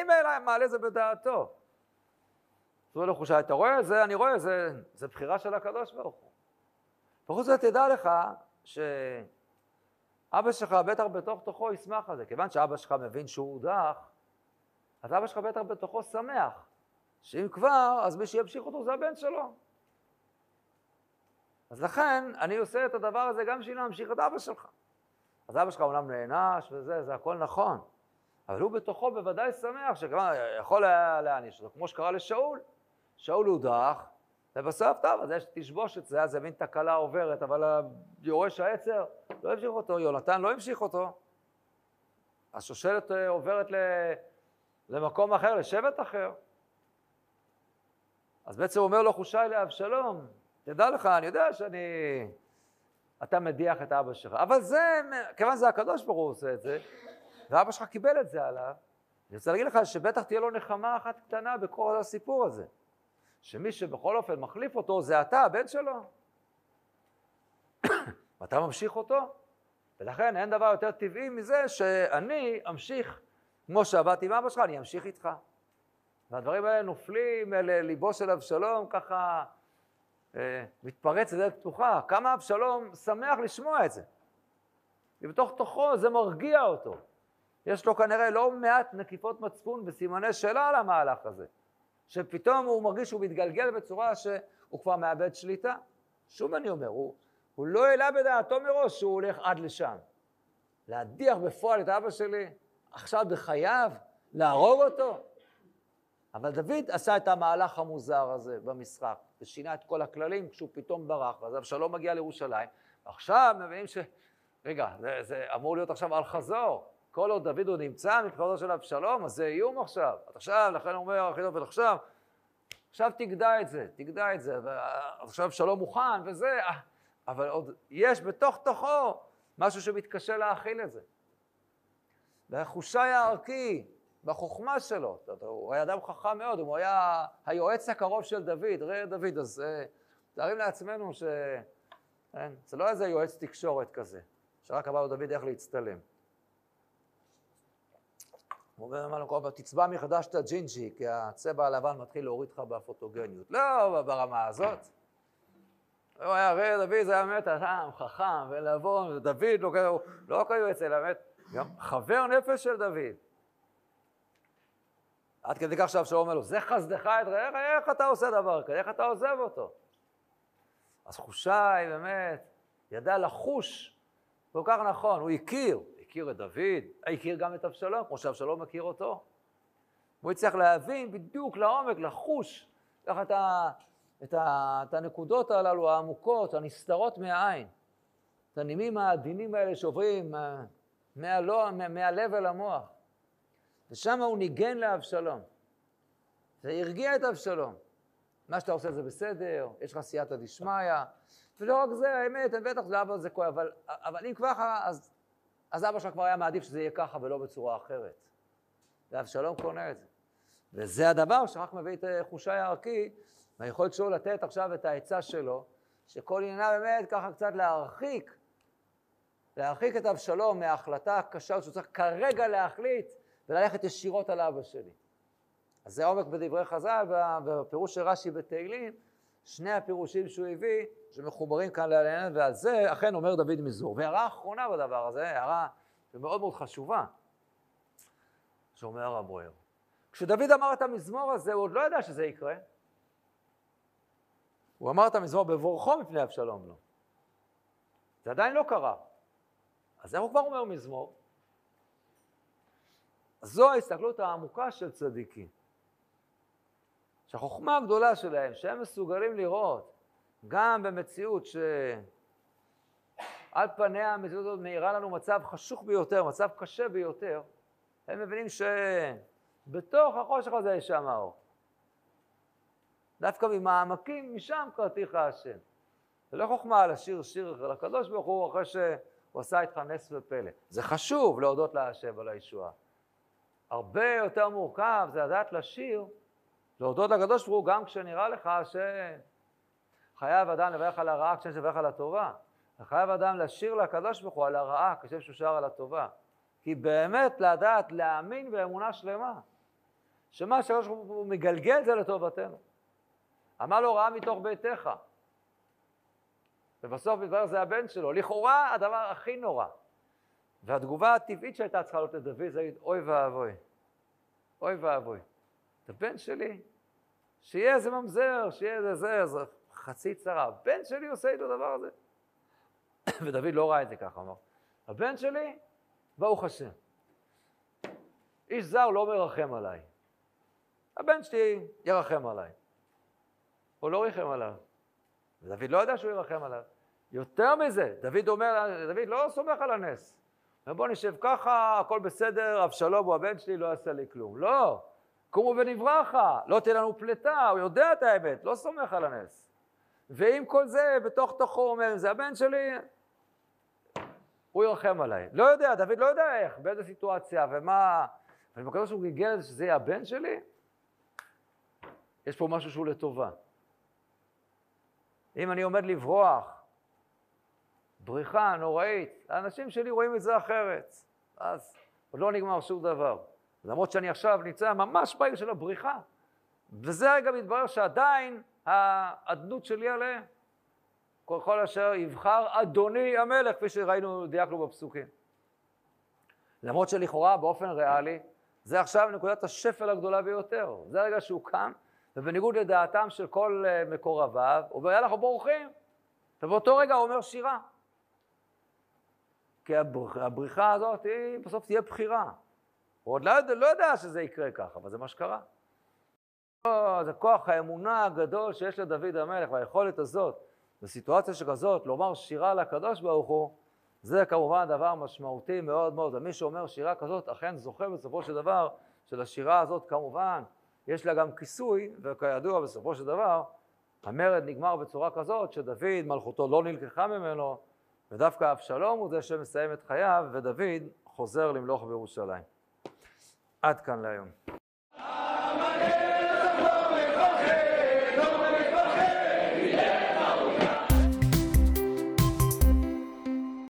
מעלה זה בדעתו? תראו לו חושה, אתה רואה? זה, אני רואה, זה, זה בחירה של הקדוש ברוך הוא. וחוץ מזה תדע לך שאבא שלך בטח בתוך תוכו ישמח על זה. כיוון שאבא שלך מבין שהוא הודח, אז אבא שלך בטח בתוכו שמח. שאם כבר, אז מי שימשיך אותו זה הבן שלו. אז לכן, אני עושה את הדבר הזה גם בשביל להמשיך את אבא שלך. אז אבא שלך אומנם נענש וזה, זה הכל נכון. אבל הוא בתוכו בוודאי שמח שכבר יכול היה להעניש אותו, כמו שקרה לשאול. שאול הודח, ובסוף, טוב, אז יש תשבושת, זה היה איזה מין תקלה עוברת, אבל יורש העצר לא המשיך אותו, יונתן לא המשיך אותו. השושלת אה, עוברת למקום אחר, לשבט אחר. אז בעצם אומר לו חושי לאבשלום, תדע לך, אני יודע שאני... אתה מדיח את אבא שלך. אבל זה, כיוון שזה הקדוש ברוך הוא עושה את זה, ואבא שלך קיבל את זה עליו, אני רוצה להגיד לך שבטח תהיה לו נחמה אחת קטנה בכל הסיפור הזה. שמי שבכל אופן מחליף אותו זה אתה, הבן שלו. ואתה ממשיך אותו, ולכן אין דבר יותר טבעי מזה שאני אמשיך, כמו שעבדתי עם אבא שלך, אני אמשיך איתך. והדברים האלה נופלים אל ליבו של אבשלום, ככה מתפרץ לדלת פתוחה. כמה אבשלום שמח לשמוע את זה. ובתוך תוכו זה מרגיע אותו. יש לו כנראה לא מעט נקיפות מצפון וסימני שאלה על המהלך הזה. שפתאום הוא מרגיש שהוא מתגלגל בצורה שהוא כבר מאבד שליטה. שוב אני אומר, הוא, הוא לא העלה בדעתו מראש שהוא הולך עד לשם. להדיח בפועל את אבא שלי, עכשיו בחייו, להרוג אותו. אבל דוד עשה את המהלך המוזר הזה במשחק, ושינה את כל הכללים כשהוא פתאום ברח, אז אבשלום מגיע לירושלים, ועכשיו מבינים ש... רגע, זה, זה אמור להיות עכשיו על חזור. כל עוד דוד הוא נמצא מבחינתו של אבשלום, אז זה איום עכשיו. עכשיו, לכן הוא אומר אחיתופל עכשיו, עכשיו תגדע את זה, תגדע את זה, ועכשיו אבשלום מוכן וזה, אבל עוד יש בתוך תוכו משהו שמתקשה להכיל את זה. והחושי הערכי, בחוכמה שלו, הוא היה אדם חכם מאוד, הוא היה היועץ הקרוב של דוד, ראה דוד, אז תארים לעצמנו ש... כן, זה לא איזה יועץ תקשורת כזה, שרק אמר לו דוד איך להצטלם. הוא אומר כל פעם, תצבע מחדש את הג'ינג'י, כי הצבע הלבן מתחיל להוריד לך בפוטוגניות. לא ברמה הזאת. הוא היה ראה דוד, זה היה באמת אדם חכם ונבון, ודוד לא כיועץ, אלא באמת גם חבר נפש של דוד. עד כדי כך שאבשלום אומר לו, זה חסדך את רעך, איך אתה עושה דבר כזה, איך אתה עוזב אותו? אז חושי באמת ידע לחוש כל כך נכון, הוא הכיר, הכיר את דוד, הכיר גם את אבשלום, כמו שאבשלום מכיר אותו. הוא הצליח להבין בדיוק לעומק, לחוש, ככה את, ה, את, ה, את הנקודות הללו העמוקות, הנסתרות מהעין, את הנימים העדינים האלה שעוברים מהלב אל המוח. ושם הוא ניגן לאבשלום. זה הרגיע את אבשלום. מה שאתה עושה זה בסדר, יש לך סייעתא דשמיא, ולא רק זה, האמת, בטח לאבא זה כואב, אבל, אבל אם ככה, אז, אז אבא שלך כבר היה מעדיף שזה יהיה ככה ולא בצורה אחרת. ואבשלום קונה את זה. וזה הדבר שרק מביא את חושי הערכי, והיכולת שלו לתת עכשיו את העצה שלו, שכל עניינה באמת ככה קצת להרחיק, להרחיק את אבשלום מההחלטה הקשה שהוא צריך כרגע להחליט וללכת ישירות על אבא שלי. אז זה עומק בדברי חז"ל, בפירוש של רש"י בתהילים, שני הפירושים שהוא הביא, שמחוברים כאן לעניין, ועל זה אכן אומר דוד מזור. והערה אחרונה בדבר הזה, הערה מאוד מאוד חשובה, שאומר הרב ברויר. כשדוד אמר את המזמור הזה, הוא עוד לא ידע שזה יקרה. הוא אמר את המזמור בבורכו מפני אבשלום לו. זה עדיין לא קרה. אז איך הוא כבר אומר מזמור? זו ההסתכלות העמוקה של צדיקים. שהחוכמה הגדולה שלהם, שהם מסוגלים לראות גם במציאות שעל פניה המציאות הזאת מאירה לנו מצב חשוך ביותר, מצב קשה ביותר, הם מבינים שבתוך החושך הזה יש שם האור. דווקא ממעמקים, משם קראתיך השם. זה לא חוכמה לשיר שיר לקדוש ברוך הוא אחרי שהוא עשה איתך נס ופלא. זה חשוב להודות להשם על הישועה. הרבה יותר מורכב זה לדעת לשיר להודות לקדוש ברוך הוא גם כשנראה לך שחייב אדם לברך על הרעה כשם שברך על הטובה. חייב אדם לשיר לקדוש ברוך הוא על הרעה כשם שהוא שר על הטובה. כי באמת לדעת, להאמין באמונה שלמה, שמה שהקדוש ברוך הוא מגלגל זה לטובתנו. אמר לו רעה מתוך ביתך. ובסוף מתברר זה הבן שלו. לכאורה הדבר הכי נורא. והתגובה הטבעית שהייתה צריכה להיות לדוד זה להגיד אוי ואבוי. אוי ואבוי. את הבן שלי שיהיה איזה ממזר, שיהיה איזה זה, איזה חצי צרה. הבן שלי עושה את הדבר הזה. ודוד לא ראה את זה ככה, אמר. הבן שלי, ברוך השם. איש זר לא מרחם עליי. הבן שלי ירחם עליי. הוא לא ריחם עליו. ודוד לא ידע שהוא ירחם עליו. יותר מזה, דוד אומר, דוד לא סומך על הנס. בוא נשב ככה, הכל בסדר, אבשלום הוא הבן שלי, לא יעשה לי כלום. לא, קומו ונברחה, לא תהיה לנו פלטה, הוא יודע את האמת, לא סומך על הנס. ועם כל זה, בתוך תוכו הוא אומר, זה הבן שלי, הוא ירחם עליי. לא יודע, דוד לא יודע איך, באיזה סיטואציה ומה... אני מקווה שהוא גיגל את זה שזה יהיה הבן שלי, יש פה משהו שהוא לטובה. אם אני עומד לברוח, בריחה נוראית, האנשים שלי רואים את זה אחרת, אז עוד לא נגמר שום דבר. למרות שאני עכשיו נמצא ממש בעיר של הבריחה. וזה רגע מתברר שעדיין האדנות שלי עליהם. כל אשר יבחר אדוני המלך, כפי שראינו, דייקנו בפסוקים. למרות שלכאורה באופן ריאלי, זה עכשיו נקודת השפל הגדולה ביותר. זה הרגע שהוא קם, ובניגוד לדעתם של כל אה, מקורביו, הוא אומר, יאללה, אנחנו בורחים. ובאותו רגע הוא אומר שירה. כי הבריחה הזאת היא בסוף תהיה בחירה. הוא עוד לא יודע, לא יודע שזה יקרה ככה, אבל זה מה שקרה. לא, זה כוח האמונה הגדול שיש לדוד המלך, והיכולת הזאת, בסיטואציה שכזאת, לומר שירה לקדוש ברוך הוא, זה כמובן דבר משמעותי מאוד מאוד. ומי שאומר שירה כזאת, אכן זוכה בסופו של דבר, שלשירה הזאת כמובן, יש לה גם כיסוי, וכידוע בסופו של דבר, המרד נגמר בצורה כזאת, שדוד, מלכותו לא נלקחה ממנו, ודווקא אבשלום הוא זה שמסיים את חייו, ודוד חוזר למלוך בירושלים. עד כאן להיום.